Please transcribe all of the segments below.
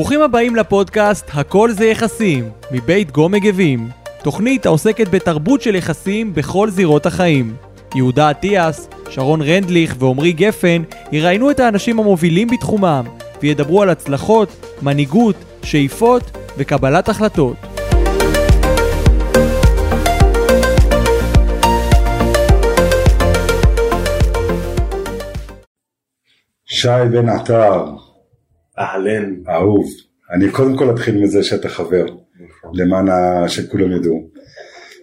ברוכים הבאים לפודקאסט "הכל זה יחסים" מבית גו מגבים. תוכנית העוסקת בתרבות של יחסים בכל זירות החיים. יהודה אטיאס, שרון רנדליך ועמרי גפן יראיינו את האנשים המובילים בתחומם וידברו על הצלחות, מנהיגות, שאיפות וקבלת החלטות. שי בן עטר, אהלן. אהוב, אני קודם כל אתחיל מזה שאתה חבר, למען ה- שכולם ידעו.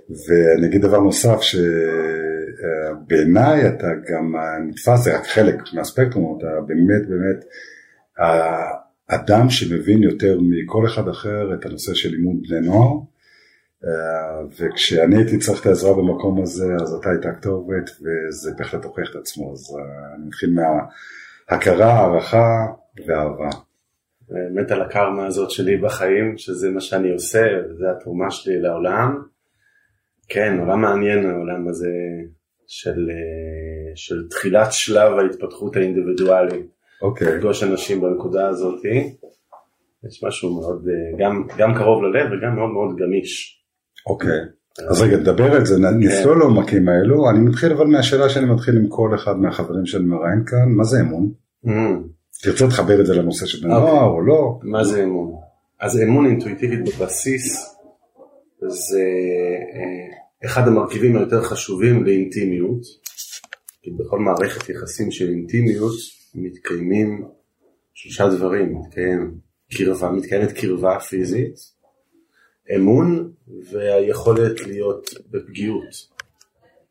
ואני אגיד דבר נוסף, שבעיניי אתה גם נתפס, זה רק חלק מהספקטרום, אתה באמת באמת האדם שמבין יותר מכל אחד אחר את הנושא של לימוד בני נוער. אה, וכשאני הייתי צריך את העזרה במקום הזה, אז אתה היית הכתובת, וזה בהחלט הוכיח את עצמו. אז אה, אני מתחיל מההכרה, הערכה ואהבה. באמת על הקרמה הזאת שלי בחיים, שזה מה שאני עושה, וזה התרומה שלי לעולם. כן, עולם מעניין העולם הזה של, אה, של תחילת שלב ההתפתחות האינדיבידואלית. אוקיי, לפגוש אנשים בנקודה הזאת. יש משהו מאוד, אה, גם, גם קרוב ללב וגם מאוד מאוד גמיש. אוקיי. אז רגע, נדבר על זה, נ- נצלול לעומקים האלו. אני מתחיל אבל מהשאלה שאני מתחיל עם כל אחד מהחברים שאני מראיין כאן, מה זה אמון? Mm, תרצה לחבר את זה לנושא של בני אוקיי. נוער או לא? מה זה אמון? אז אמון אינטואיטיבית בבסיס זה אה, אחד המרכיבים היותר חשובים לאינטימיות. כי בכל מערכת יחסים של אינטימיות מתקיימים שלושה דברים, מתקיים קרבה, מתקיימת קרבה פיזית, אמון והיכולת להיות בפגיעות.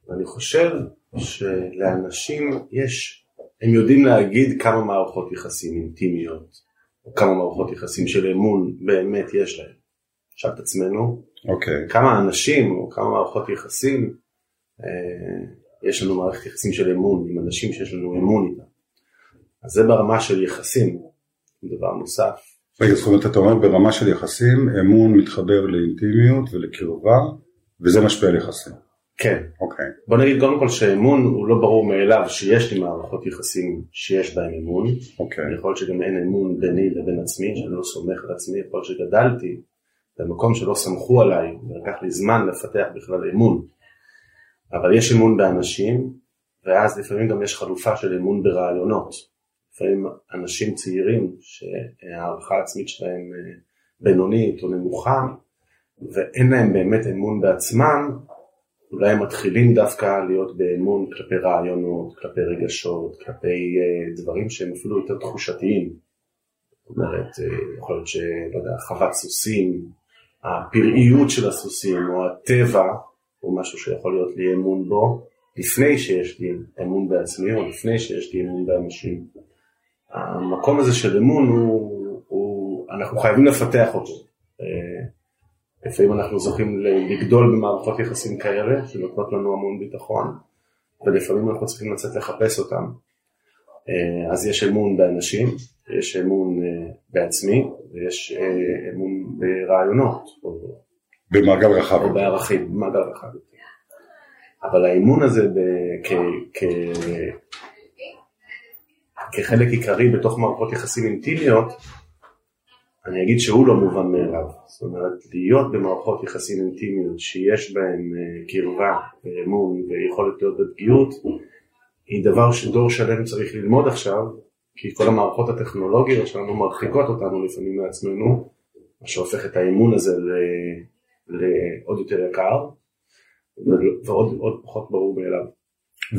ואני חושב שלאנשים יש, הם יודעים להגיד כמה מערכות יחסים אינטימיות, או כמה מערכות יחסים של אמון באמת יש להם. נשאל את עצמנו, אוקיי, כמה אנשים או כמה מערכות יחסים אה, יש לנו מערכת יחסים של אמון עם אנשים שיש לנו אמון איתם. אז זה ברמה של יחסים. דבר נוסף, רגע, זאת אומרת, אתה אומר ברמה של יחסים, אמון מתחבר לאינטימיות ולקרבה, וזה משפיע על יחסים. כן, אוקיי, בוא נגיד קודם כל שאמון הוא לא ברור מאליו שיש לי מערכות יחסים שיש בהם אמון. אוקיי, יכול להיות שגם אין אמון ביני לבין עצמי, שאני לא סומך על עצמי, יכול להיות שגדלתי במקום שלא סמכו עליי, ולקח לי זמן לפתח בכלל אמון. אבל יש אמון באנשים, ואז לפעמים גם יש חלופה של אמון ברעיונות. לפעמים אנשים צעירים שהערכה העצמית שלהם אה, בינונית או נמוכה, ואין להם באמת אמון בעצמם, אולי הם מתחילים דווקא להיות באמון כלפי רעיונות, כלפי רגשות, כלפי uh, דברים שהם אפילו יותר תחושתיים. זאת אומרת, uh, יכול להיות שלא יודע, חוות סוסים, הפראיות של הסוסים או הטבע הוא משהו שיכול להיות לי אמון בו לפני שיש לי אמון בעצמי או לפני שיש לי אמון באנשים. המקום הזה של אמון הוא, הוא אנחנו חייבים לפתח אותו. לפעמים אנחנו זוכים לגדול במערכות יחסים כאלה שנותנות לנו המון ביטחון ולפעמים אנחנו צריכים לצאת לחפש אותם. אה, אז יש אמון באנשים, יש אמון אה, בעצמי ויש אה, אמון ברעיונות או, במעגל רחב. או בערכים, במעגל רחב. אבל האמון הזה ב, כ, כ, כחלק עיקרי בתוך מערכות יחסים אינטימיות אני אגיד שהוא לא מובן מאליו, זאת אומרת להיות במערכות יחסים אינטימיות שיש בהן אה, קרבה ואמון ויכולת להיות בפגיעות היא דבר שדור שלם צריך ללמוד עכשיו כי כל המערכות הטכנולוגיות שלנו מרחיקות אותנו לפעמים מעצמנו מה שהופך את האמון הזה לעוד יותר יקר ועוד עוד פחות ברור מאליו.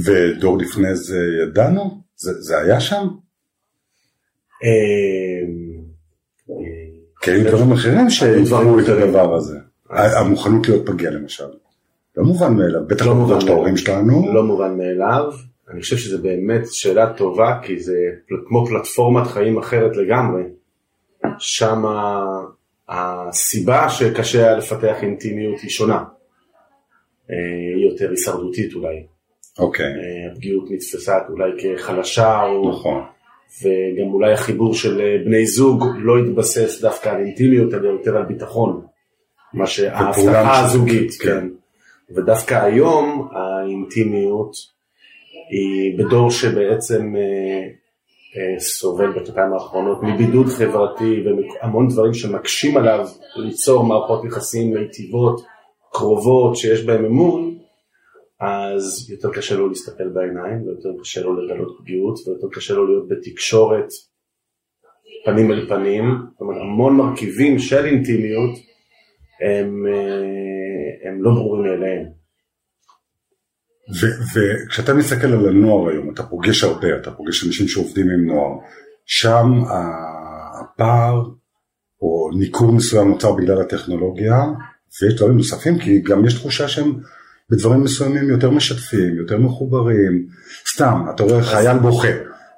ודור לפני זה ידענו? זה, זה היה שם? כי היו דברים אחרים שהתבררו את. הדבר הזה. המוכנות להיות פגיע למשל. לא מובן מאליו, בטח לא לא מובן מאליו. ההורים שלנו. לא מובן מאליו. אני חושב שזו באמת שאלה טובה, כי זה כמו פלטפורמת חיים אחרת לגמרי. שם הסיבה שקשה היה לפתח אינטימיות היא שונה. אה, היא יותר הישרדותית אולי. אוקיי, אה, הפגיעות נתפסה אולי כחלשה, או, נכון. וגם אולי החיבור של אה, בני זוג לא התבסס דווקא על אינטימיות, אלא יותר על ביטחון. מה שההבטחה הזוגית, כן. כן. ודווקא היום האינטימיות היא בדור שבעצם אה, אה, סובל בשנתיים האחרונות מבידוד חברתי והמון דברים שמקשים עליו ליצור מערכות יחסים מיטיבות, קרובות, שיש בהם אמון, אז יותר קשה לו להסתכל בעיניים, ויותר קשה לו לגלות פגיעות, ויותר קשה לו להיות בתקשורת פנים אל פנים, זאת אומרת המון מרכיבים של אינטימיות הם, אה, הם לא ברורים מאליהם. וכשאתה מסתכל על הנוער היום, אתה פוגש הרבה, אתה פוגש אנשים שעובדים עם נוער, שם הפער או ניכור מסוים נוצר בגלל הטכנולוגיה, ויש דברים נוספים, כי גם יש תחושה שהם בדברים מסוימים יותר משתפים, יותר מחוברים, סתם, אתה רואה חייל בוכה,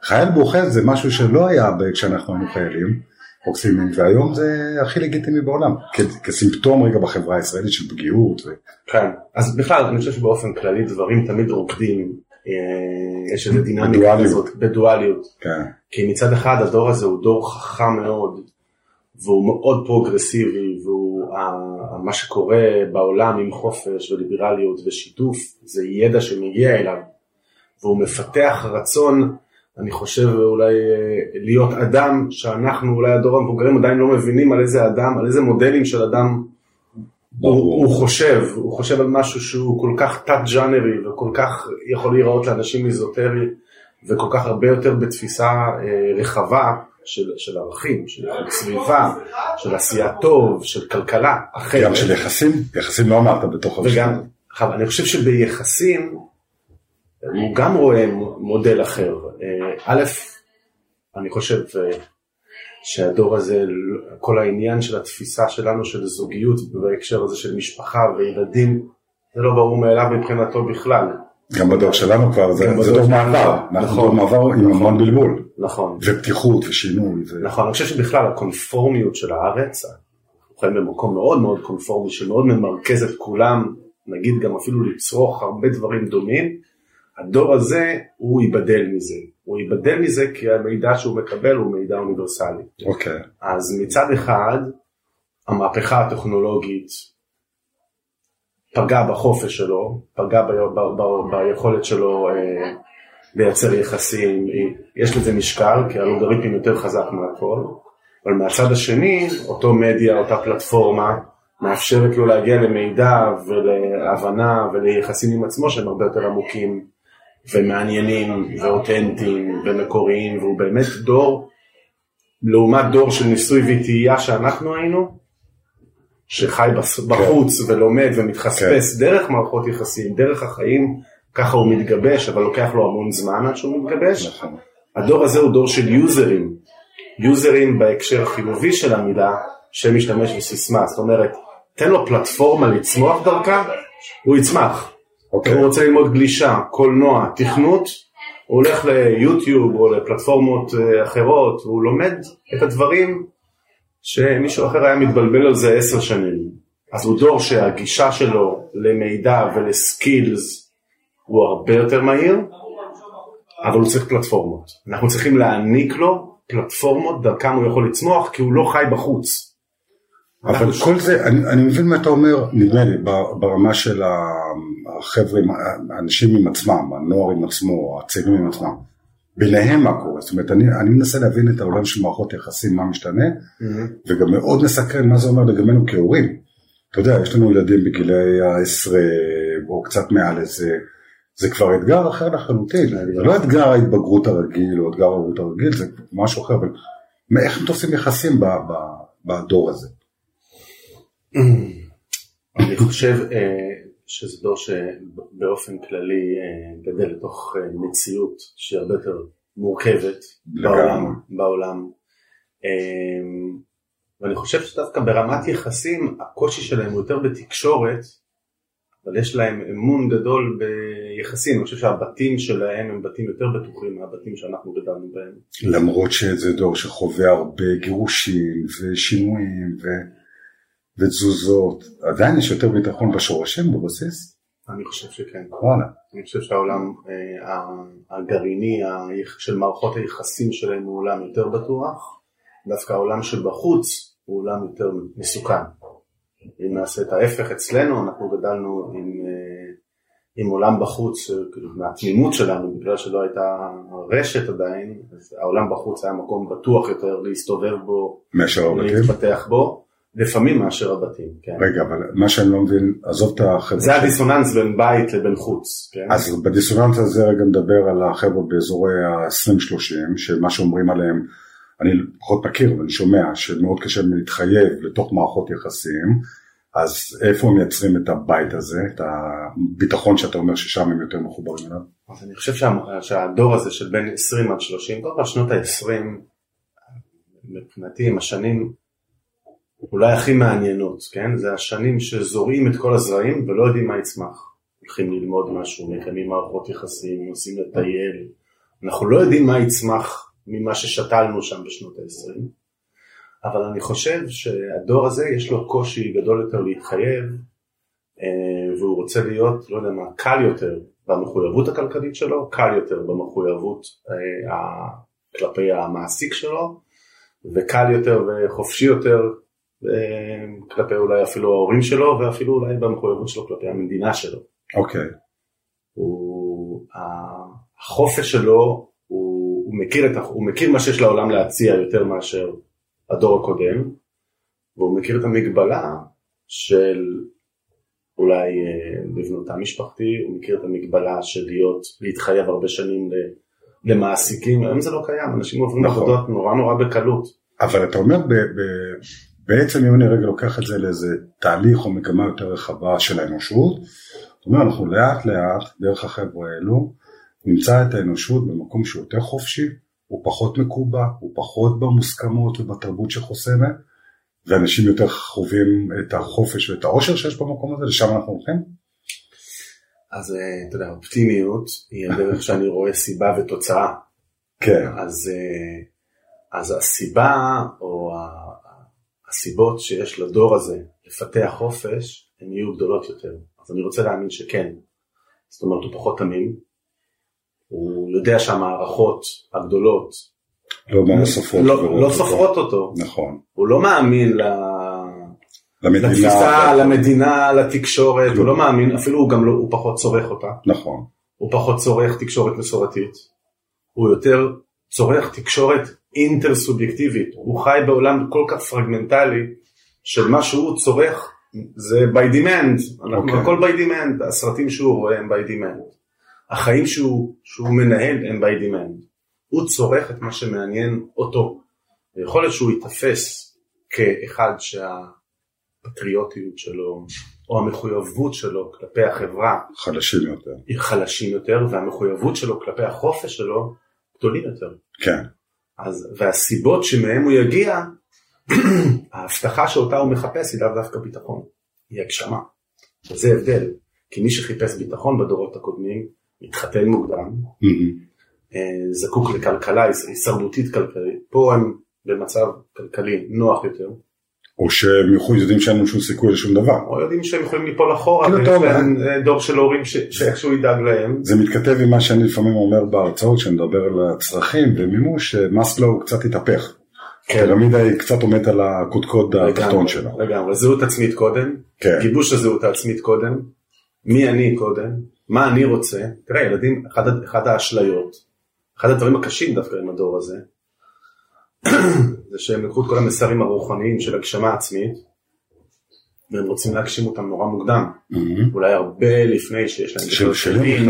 חייל בוכה זה משהו שלא היה כשאנחנו היינו חיילים, אוקסימין, והיום זה הכי לגיטימי בעולם, כסימפטום רגע בחברה הישראלית של פגיעות. ו... כן, אז בכלל אני חושב שבאופן כללי דברים תמיד רוקדים, אה, יש איזה דינמיקה כזאת, בדואליות, כן. כי מצד אחד הדור הזה הוא דור חכם מאוד, והוא מאוד פרוגרסיבי, והוא מה שקורה בעולם עם חופש וליברליות ושיתוף, זה ידע שמגיע אליו, והוא מפתח רצון אני חושב אולי אה, להיות אדם שאנחנו אולי הדור המבוגרים עדיין לא מבינים על איזה אדם, על איזה מודלים של אדם הוא, הוא חושב, הוא חושב על משהו שהוא כל כך תת-ג'אנרי וכל כך יכול להיראות לאנשים איזוטרי וכל כך הרבה יותר בתפיסה אה, רחבה של, של ערכים, של סביבה, של עשייה טוב, של כלכלה אחרת. גם של יחסים, יחסים לא אמרת בתוך וגם, אני חושב שביחסים הוא גם רואה מודל אחר. אה, א', אני חושב אה, שהדור הזה, כל העניין של התפיסה שלנו של זוגיות בהקשר הזה של משפחה וילדים, זה לא ברור מאליו מבחינתו בכלל. גם בדור שלנו כבר, זה, זה דור מעבר, אנחנו דור מעבר עם נכון. המון בלבול. נכון. ופתיחות ושינוי. ו... נכון, אני חושב שבכלל הקונפורמיות של הארץ, אנחנו חיים במקום מאוד מאוד קונפורמי שמאוד ממרכז את כולם, נגיד גם אפילו לצרוך הרבה דברים דומים, הדור הזה הוא ייבדל מזה, הוא ייבדל מזה כי המידע שהוא מקבל הוא מידע אוניברסלי. אוקיי. אז מצד אחד המהפכה הטכנולוגית פגעה בחופש שלו, פגעה ב, ב, ב, ביכולת שלו אה, לייצר יחסים, יש לזה משקל כי האלוגריתם יותר חזק מהכל, אבל מהצד השני אותו מדיה, אותה פלטפורמה מאפשרת לו להגיע למידע ולהבנה וליחסים עם עצמו שהם הרבה יותר עמוקים ומעניינים ואותנטיים ומקוריים והוא באמת דור לעומת דור של ניסוי וטעייה שאנחנו היינו שחי בחוץ כן. ולומד ומתחספס כן. דרך מערכות יחסים, דרך החיים, ככה הוא מתגבש, אבל לוקח לו המון זמן עד שהוא מתגבש. נכון. הדור הזה הוא דור של יוזרים, יוזרים בהקשר החיובי של המילה, שמשתמש בסיסמה, זאת אומרת, תן לו פלטפורמה לצמוח דרכה, הוא יצמח. Okay. אוקיי. הוא רוצה ללמוד גלישה, קולנוע, תכנות, הוא הולך ליוטיוב או לפלטפורמות אה, אחרות, והוא לומד את הדברים שמישהו אחר היה מתבלבל על זה עשר שנים. אז הוא דור שהגישה שלו למידע ולסקילס הוא הרבה יותר מהיר, אבל הוא צריך פלטפורמות. אנחנו צריכים להעניק לו פלטפורמות, דרכם הוא יכול לצמוח, כי הוא לא חי בחוץ. אבל כל זה, אני, אני מבין מה אתה אומר, נדמה לי, ברמה של החבר'ה, האנשים עם עצמם, הנוער עם עצמו, הצעירים עם עצמם. ביניהם מה קורה, זאת אומרת, אני, אני מנסה להבין את העולם של מערכות יחסים, מה משתנה, mm-hmm. וגם מאוד מסקרן מה זה אומר לגבינו כהורים. אתה יודע, יש לנו ילדים בגילי העשרה, או קצת מעל איזה, זה כבר אתגר אחר לחלוטין, זה לא אתגר ההתבגרות הרגיל, או אתגר ההורות הרגיל, זה משהו אחר, אבל איך הם תופסים יחסים בדור הזה? אני חושב אה, שזה דור שבאופן כללי אה, גדל לתוך אה, מציאות שהיא הרבה יותר מורכבת בעולם, בעולם. ואני חושב שדווקא ברמת יחסים הקושי שלהם הוא יותר בתקשורת, אבל יש להם אמון גדול ביחסים, אני חושב שהבתים שלהם הם בתים יותר בטוחים מהבתים שאנחנו גדלנו בהם. למרות שזה דור שחווה הרבה גירושים ושינויים ו... ותזוזות, עדיין יש יותר ביטחון בשורשים בבסיס? אני חושב שכן. וואלה. אני חושב שהעולם אה, הגרעיני של מערכות היחסים שלהם הוא עולם יותר בטוח, דווקא העולם שבחוץ הוא עולם יותר מסוכן. אם נעשה את ההפך אצלנו, אנחנו גדלנו עם, אה, עם עולם בחוץ, כאילו, מהתמימות שלנו, בגלל שלא הייתה רשת עדיין, אז העולם בחוץ היה מקום בטוח יותר להסתובב בו? להתפתח בו, לפעמים מאשר הבתים, כן. רגע, אבל מה שאני לא מבין, עזוב את החבר'ה. זה הדיסוננס בין בית לבין חוץ, כן? אז בדיסוננס הזה רגע נדבר על החבר'ה באזורי ה-20-30, שמה שאומרים עליהם, אני פחות מכיר ואני שומע שמאוד קשה להתחייב לתוך מערכות יחסים, אז איפה הם מייצרים את הבית הזה, את הביטחון שאתה אומר ששם הם יותר מחוברים אליו? אז אני חושב שה, שהדור הזה של בין 20 עד 30, קודם כל שנות ה-20, מבחינתי הם השנים אולי הכי מעניינות, כן? זה השנים שזורעים את כל הזרעים ולא יודעים מה יצמח. הולכים ללמוד משהו, מקיימים מערכות יחסים, נוסעים לטייל. אנחנו לא יודעים מה יצמח ממה ששתלנו שם בשנות ה-20, אבל אני חושב שהדור הזה יש לו קושי גדול יותר להתחייב, אה, והוא רוצה להיות, לא יודע מה, קל יותר במחויבות הכלכלית שלו, קל יותר במחויבות אה, כלפי המעסיק שלו, וקל יותר וחופשי יותר כלפי אולי אפילו ההורים שלו, ואפילו אולי במחויבות שלו כלפי המדינה שלו. אוקיי. Okay. הוא, החופש שלו, הוא, הוא, מכיר את, הוא מכיר מה שיש לעולם להציע יותר מאשר הדור הקודם, והוא מכיר את המגבלה של אולי אה, לבנותה משפחתי, הוא מכיר את המגבלה של להיות, להתחייב הרבה שנים למעסיקים, היום זה לא קיים, אנשים עוברים נכון. עבודות נורא נורא בקלות. אבל אתה אומר, ב, ב, בעצם אם אני רגע לוקח את זה לאיזה תהליך או מגמה יותר רחבה של האנושות, זאת אומרת אנחנו לאט לאט דרך החבר'ה האלו נמצא את האנושות במקום שהוא יותר חופשי, הוא פחות מקובע, הוא פחות במוסכמות ובתרבות שחוסמת, ואנשים יותר חווים את החופש ואת העושר שיש במקום הזה, לשם אנחנו הולכים? אז אה, אתה יודע, אופטימיות היא הדרך שאני רואה סיבה ותוצאה. כן. אז, אה, אז הסיבה או הסיבות שיש לדור הזה לפתח חופש, הן יהיו גדולות יותר. אז אני רוצה להאמין שכן. זאת אומרת, הוא פחות תמים, הוא יודע שהמערכות הגדולות לא, לא סופרות, לא, לא סופרות אותו. נכון. הוא לא מאמין ל... למדינה, לתפיסה, למדינה, לתקשורת, הוא לא מאמין, אפילו הוא גם לא, הוא פחות צורך אותה. נכון. הוא פחות צורך תקשורת מסורתית. הוא יותר צורך תקשורת אינטר סובייקטיבית. הוא חי בעולם כל כך פרגמנטלי של מה שהוא צורך זה by demand, אנחנו okay. אוקיי. הכל by demand, הסרטים שהוא רואה הם by demand. החיים שהוא, שהוא מנהל הם by demand. הוא צורך את מה שמעניין אותו. ויכול להיות שהוא ייתפס כאחד שהפטריוטיות שלו או המחויבות שלו כלפי החברה חלשים יותר. היא חלשים יותר והמחויבות שלו כלפי החופש שלו גדולים יותר. כן. אז, והסיבות שמהם הוא יגיע, ההבטחה שאותה הוא מחפש היא לאו דווקא ביטחון, היא הגשמה. וזה הבדל, כי מי שחיפש ביטחון בדורות הקודמים מתחתן מוקדם, אה, זקוק לכלכלה הישרדותית כלכלית, פה הם במצב כלכלי נוח יותר. או שהם יודעים שאין לנו שום סיכוי לשום דבר. או יודעים שהם יכולים ליפול אחורה, כאילו ויש להם אה, דור של הורים שאיכשהו ידאג להם. זה מתכתב עם מה שאני לפעמים אומר בהרצאות, שאני מדבר על הצרכים ומימוש, שמאסלו קצת התהפך. כן. הפירמידה היא קצת עומדת על הקודקוד התחתון שלה. לגמרי, זהות עצמית קודם, כן. גיבוש הזהות העצמית קודם, מי אני קודם, מה אני רוצה, תראה ילדים, אחד, אחד האשליות, אחד הדברים הקשים דווקא עם הדור הזה, זה שהם לקחו את כל המסרים הרוחניים של הגשמה עצמית, והם רוצים להגשים אותם נורא מוקדם, Mm-hmm. אולי הרבה לפני שיש להם של בשלים.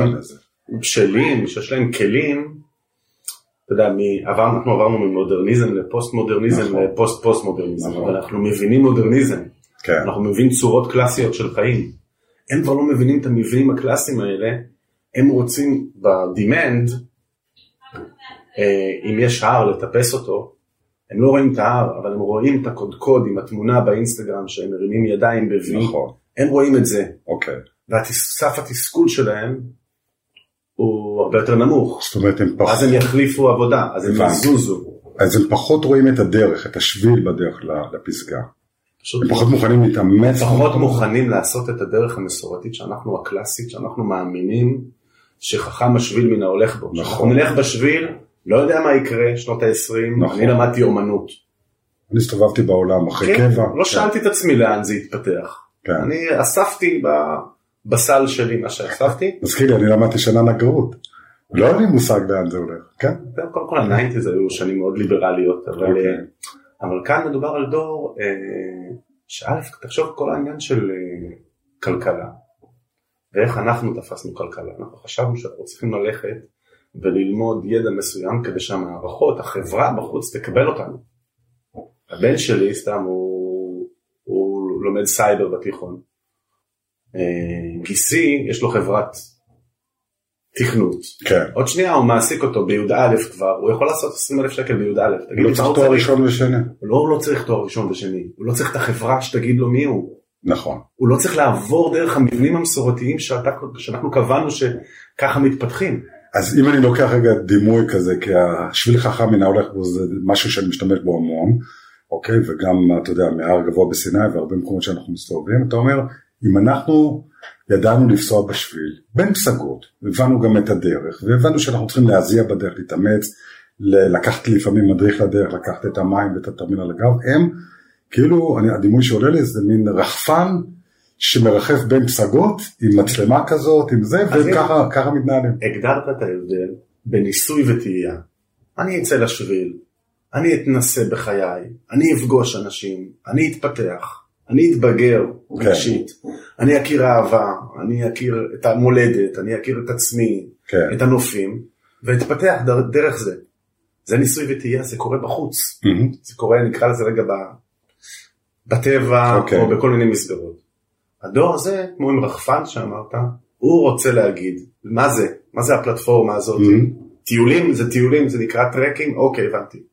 בשלים, שיש להם כלים, אתה יודע, מ- עבר, אנחנו עברנו ממודרניזם לפוסט מודרניזם נכון. לפוסט פוסט מודרניזם, נכון. אבל אנחנו מבינים מודרניזם, כן. אנחנו מבינים צורות קלאסיות של חיים. הם כבר לא מבינים את המבנים הקלאסיים האלה, הם רוצים ב demand, אה, אם יש הר לטפס אותו, הם לא רואים את ההר, אבל הם רואים את הקודקוד עם התמונה באינסטגרם שהם מרימים ידיים ב-V, נכון. הם רואים את זה, אוקיי. וסף התסכול שלהם הוא הרבה יותר נמוך, זאת אומרת הם פחות, אז הם יחליפו עבודה, אז הם. יזוזו. אז הם פחות רואים את הדרך, את השביל בדרך לפסגה. פשוט הם פחות מוכנים להתאמץ. פחות. מוכנים לעשות את הדרך המסורתית שאנחנו הקלאסית, שאנחנו מאמינים שחכם השביל מן ההולך בו. נכון. אנחנו נלך בשביל, לא יודע מה יקרה, שנות ה-20, נכון. אני למדתי אומנות. אני הסתובבתי בעולם אחרי כן, קבע. לא שאלתי את עצמי לאן זה יתפתח. כן. אני אספתי ב... בסל שלי מה שאספתי. מזכיר לי, אני למדתי שנה נגרות. לא היה לי מושג לאן זה הולך, כן? קודם כל ה nineties היו שנים מאוד ליברליות, אבל, אוקיי. אה, אבל כאן מדובר על דור אה, שא', תחשוב כל העניין של אה, כלכלה, ואיך אנחנו תפסנו כלכלה, אנחנו חשבנו שאנחנו צריכים ללכת וללמוד ידע מסוים כדי שהמערכות, החברה בחוץ תקבל אותנו. הבן שלי סתם הוא, הוא לומד סייבר בתיכון. אה, גיסי יש לו חברת תכנות. כן. עוד שנייה הוא מעסיק אותו בי"א כבר, הוא יכול לעשות 20 אלף שקל בי"א. לא צריך תואר ראשון ושני. לא, הוא לא צריך תואר ראשון ושני, הוא לא צריך את החברה שתגיד לו מי הוא. נכון. הוא לא צריך לעבור דרך המבנים המסורתיים שאתה, שאנחנו קבענו שככה מתפתחים. אז אם אני לוקח רגע דימוי כזה, כי השביל חכם מן ההולך בו זה משהו שאני משתמש בו המון, אוקיי, וגם, אתה יודע, מהר גבוה בסיני והרבה מקומות שאנחנו מסתובבים, אתה אומר, אם אנחנו ידענו לפסוע בשביל, בין פסגות, הבנו גם את הדרך, והבנו שאנחנו צריכים להזיע בדרך, להתאמץ, לקחת לפעמים מדריך לדרך, לקחת את המים ואת הטרמינל לגב, הם, כאילו, אני, הדימוי שעולה לי זה מין רחפן שמרחף בין פסגות, עם מצלמה כזאת, עם זה, וככה ככה מתנהלים. הגדרת את ההבדל בין ניסוי וטעייה. אני אצא לשביל, אני אתנסה בחיי, אני אפגוש אנשים, אני אתפתח, אני אתבגר כן. רגשית, אני אכיר אהבה, אני אכיר את המולדת, אני אכיר את עצמי, כן. את הנופים, ואתפתח דר, דרך זה. זה ניסוי וטעייה, זה קורה בחוץ. מהמם. זה קורה, נקרא לזה רגע ב... בטבע, אוקיי. או בכל מיני מסגרות. הדור הזה, כמו עם רחפן שאמרת, הוא רוצה להגיד, מה זה? מה זה הפלטפורמה הזאת? Mhm. טיולים זה טיולים, זה נקרא טרקים? אוקיי, הבנתי.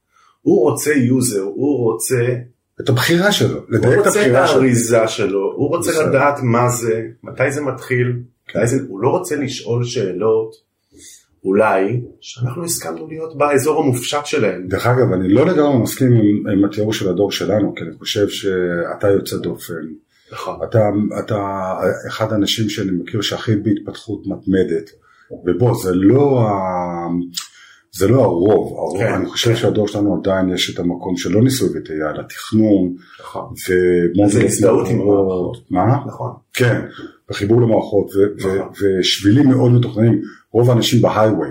הוא רוצה user, הוא רוצה, את הבחירה שלו, הוא לדייק את רוצה את הבחירה שלו. האריזה שלו, הוא רוצה בסדר. לדעת מה זה, מתי זה מתחיל, מתי זה, הוא לא רוצה לשאול שאלות, אולי, שאנחנו הסכמנו להיות באזור המופשט שלהם. דרך אגב, אני לא לגמרי מסכים עם, עם התיאור של הדור שלנו, כי אני חושב שאתה יוצא דופן. נכון. אתה, אתה אחד האנשים שאני מכיר שהכי בהתפתחות מתמדת, ובוא, זה לא, ה, זה לא הרוב, הרוב כן, אני חושב כן. שהדור שלנו עדיין יש את המקום של לא ניסוי וטעייה, אלא תכנון, נכון. ומודלות הזדהות עם. המערכות. מה? נכון. כן, וחיבור למערכות, ו- ו- נכון. ושבילים מאוד מתוכננים, רוב האנשים בהיי-ווי,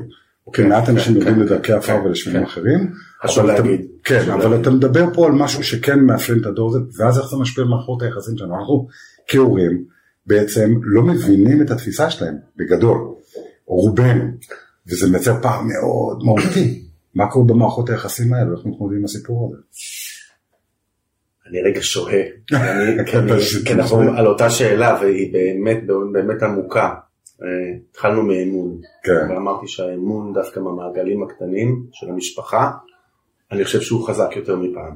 אוקיי, מעט אנשים כן, יורדים כן, לדרכי כן, עפר ולשבילים. אחרים, חשוב אבל אתה- להגיד. כן, אבל להגיד. אתה מדבר פה על משהו שכן מאפיין את הדור הזה, ואז איך זה משפיע על מערכות היחסים שלנו, אנחנו כהורים בעצם לא מבינים את התפיסה שלהם, בגדול, רובנו, וזה מייצר פער מאוד מהותי, מה קורה במערכות היחסים האלה, איך מתמודדים עם הסיפור הזה. אני רגע שוהה, כי כי אנחנו. על אותה שאלה והיא באמת באמת עמוקה. אה, התחלנו מאמון, כן, ואמרתי שהאמון דווקא במעגלים הקטנים של המשפחה, אני חושב שהוא חזק יותר מפעם.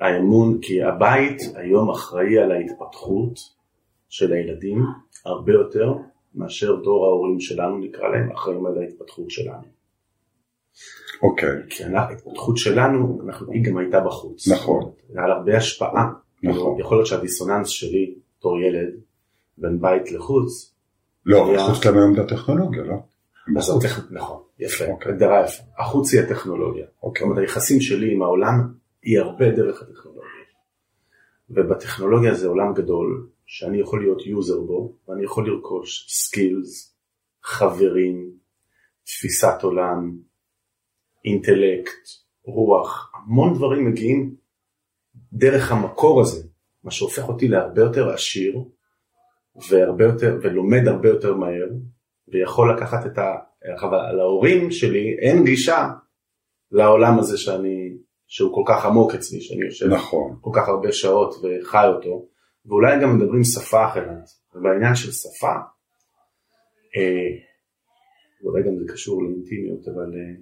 האמון, כי הבית היום אחראי על ההתפתחות של הילדים הרבה יותר מאשר דור ההורים שלנו, נקרא להם, אחראים על ההתפתחות שלנו. אוקיי, כי אנחנו- ההתפתחות שלנו, אנחנו, היא גם הייתה בחוץ. נכון. היה לה הרבה השפעה. נכון. יכול להיות שהדיסוננס שלי, בתור ילד, בין בית לחוץ, לא, היה- חוץ את הטכנולוגיה, לא? הטכ- נכון, יפה, אוקיי. הגדרה יפה. החוץ היא הטכנולוגיה. זאת אוקיי. אומרת, היחסים שלי עם העולם היא הרבה דרך הטכנולוגיה. ובטכנולוגיה זה עולם גדול, שאני יכול להיות user בו, ואני יכול לרכוש skills, חברים, תפיסת עולם, אינטלקט, רוח, המון דברים מגיעים דרך המקור הזה, מה שהופך אותי להרבה יותר עשיר, והרבה יותר, ולומד הרבה יותר מהר, ויכול לקחת את ה... אבל להורים שלי אין גישה לעולם הזה שאני, שהוא כל כך עמוק אצלי, שאני יושב נכון, כל כך הרבה שעות וחי אותו, ואולי גם מדברים שפה אחרת. ובעניין של שפה, אה, ואולי גם זה קשור לאינטימיות, אבל אה,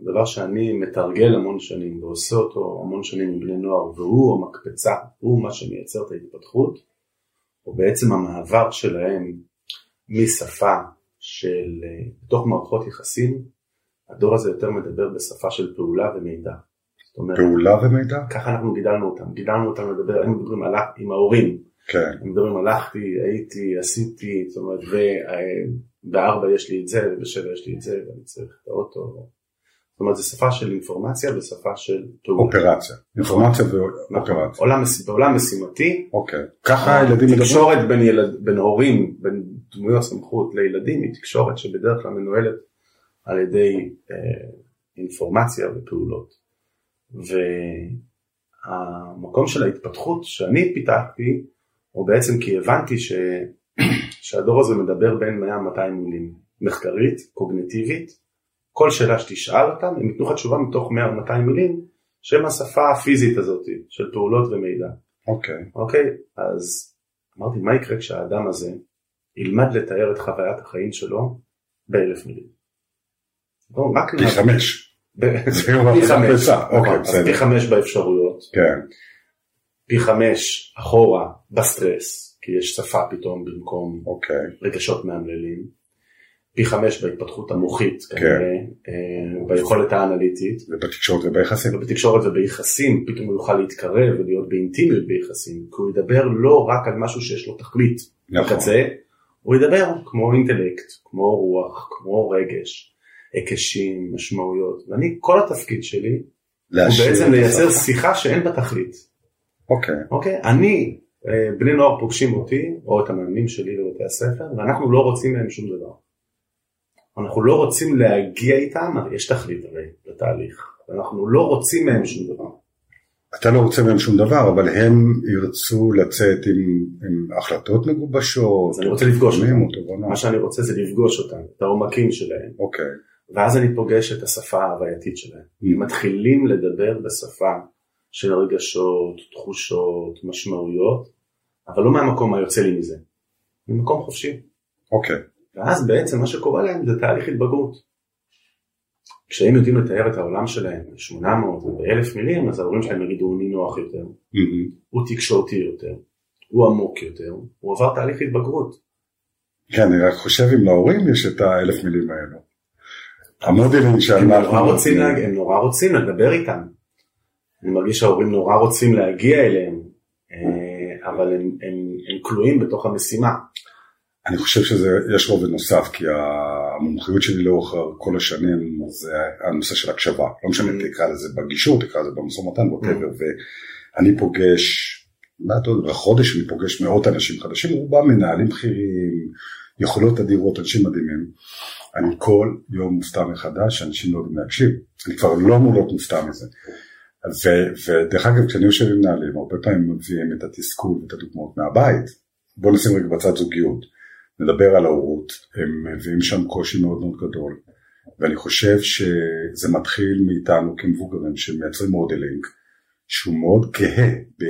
דבר שאני מתרגל המון שנים ועושה אותו המון שנים עם בני נוער, והוא המקפצה, הוא מה שמייצר את ההתפתחות, הוא בעצם המעבר שלהם משפה של, אה, בתוך מערכות יחסים, הדור הזה יותר מדבר בשפה של פעולה ומידע. זאת אומרת, פעולה ומידע? ככה אנחנו גידלנו אותם, גידלנו אותם לדבר, הם מדברים על, עם ההורים, כן, הם מדברים הלכתי, הייתי, עשיתי, זאת אומרת, ובארבע יש לי את זה, ובשבע יש לי את זה, ואני צריך את האוטו. זאת אומרת, זו שפה של אינפורמציה ושפה של פעולה. אופרציה. אינפורמציה נכון. ואופרציה. עולם, מש- בעולם משימתי, אוקיי. ככה הילדים מדברים? תקשורת בין, ילד, בין הורים, בין דמויות סמכות לילדים, היא תקשורת שבדרך כלל מנוהלת על ידי אה, אינפורמציה ופעולות. והמקום של ההתפתחות שאני פיתחתי, הוא בעצם כי הבנתי ש... שהדור הזה מדבר בין 100-200 מילים, מחקרית, קוגניטיבית, כל שאלה שתשאל אותם, הם ייתנו לך תשובה מתוך 100 או 200 מילים, שהם השפה הפיזית הזאת של פעולות ומידע. אוקיי. אוקיי, אז אמרתי, מה יקרה כשהאדם הזה ילמד לתאר את חוויית החיים שלו באלף מילים? פי חמש. פי חמש. נכון, אוקיי, אז. פי חמש באפשרויות, כן. פי חמש אחורה בסטרס, כי יש שפה פתאום במקום אוקיי. רגשות מאמללים, פי חמש בהתפתחות המוחית, כן. כנראה, אה, ביכולת האנליטית, ובתקשורת וביחסים. ובתקשורת וביחסים פתאום הוא יוכל להתקרב ולהיות באינטימיות ביחסים, כי הוא ידבר לא רק על משהו שיש לו תכלית נכון. בקצה, הוא ידבר כמו אינטלקט, כמו רוח, כמו רגש, היקשים, משמעויות, ואני, כל התפקיד שלי הוא בעצם לייצר. שיחה שאין בה תכלית, אוקיי. אוקיי? אני, אה, בני נוער פוגשים אותי, או את המאמנים שלי בבתי הספר, ואנחנו לא רוצים מהם שום דבר. אנחנו לא רוצים להגיע איתם, יש תכלית הרי לתהליך, אנחנו לא רוצים מהם שום דבר. אתה לא רוצה מהם שום דבר, אבל הם ירצו לצאת עם, עם החלטות מגובשות. אז אני רוצה לפגוש אותם. או תובנות. מה שאני רוצה זה לפגוש אותם, את העומקים שלהם, אוקיי. ואז אני פוגש את השפה ההווייתית שלהם. הם מתחילים לדבר בשפה של רגשות, תחושות, משמעויות, אבל לא מהמקום היוצא לי מזה, ממקום חופשי. אוקיי. ואז בעצם מה שקורה להם זה תהליך התבגרות. כשהם יודעים לתאר את העולם שלהם ב-800 וב-1000 מילים, אז ההורים שלהם יגידו הוא נינוח יותר, מהמם. הוא תקשורתי יותר, הוא עמוק יותר, הוא עבר תהליך התבגרות. כן, אני רק חושב אם להורים יש את האלף מילים האלו. המודלינג הם שאנחנו... הם נורא רוצים לדבר איתם. אני מרגיש שההורים נורא רוצים להגיע אליהם, אה, אבל הם כלואים בתוך המשימה. אני חושב שיש רובד נוסף, כי המומחיות שלי לאורך כל השנים זה הנושא של הקשבה. לא משנה, Mm. תקרא לזה בגישור, תקרא לזה במשא ומתן, ווטאבר, Mm. ואני פוגש, מה אתה יודע, בחודש אני פוגש מאות אנשים חדשים, רובם מנהלים בכירים, יכולות אדירות, אנשים מדהימים. אני כל יום מופתע מחדש שאנשים לא יודעים להקשיב. אני כבר לא אמור להיות מופתע מזה. ו- ודרך אגב, כשאני יושב עם מנהלים, הרבה פעמים מביאים את התסכול ואת הדוגמאות מהבית. בואו נשים רגע בצד זוגיות. נדבר על ההורות, הם מביאים שם קושי מאוד מאוד גדול. ואני חושב שזה מתחיל מאיתנו כמבוגרים שמייצרים modeling, שהוא מאוד קהה ב-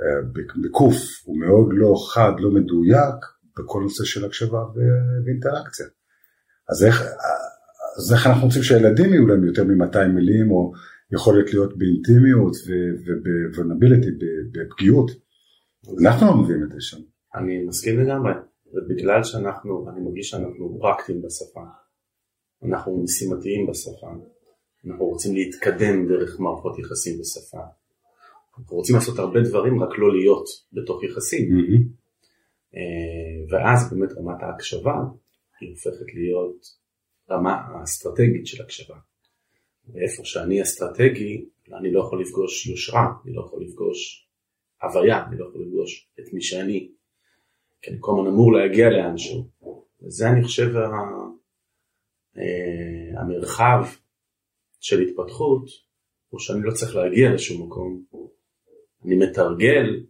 אה, בקוף, הוא מאוד לא חד, לא מדויק, בכל נושא של הקשבה ואינטראקציה. אז איך, אז איך אנחנו רוצים שהילדים יהיו להם יותר מ-200 מילים, או יכולת להיות באינטימיות וב vulnerability, בפגיעות? אנחנו לא מביאים את זה שם. אני מסכים לגמרי, ובגלל שאנחנו, אני מרגיש שאנחנו פרקטיים בשפה, אנחנו משימתיים בשפה, אנחנו רוצים להתקדם דרך מערכות יחסים בשפה, אנחנו רוצים לעשות הרבה דברים רק לא להיות בתוך יחסים, אה, ואז באמת רמת ההקשבה היא הופכת להיות רמה האסטרטגית של הקשבה. ואיפה שאני אסטרטגי, אני לא יכול לפגוש יושרה, אני לא יכול לפגוש הוויה, אני לא יכול לפגוש את מי שאני, כי אני כל הזמן אמור להגיע לאנשהו. וזה אני חושב ה... אה, המרחב של התפתחות, הוא שאני לא צריך להגיע לשום מקום. אני מתרגל,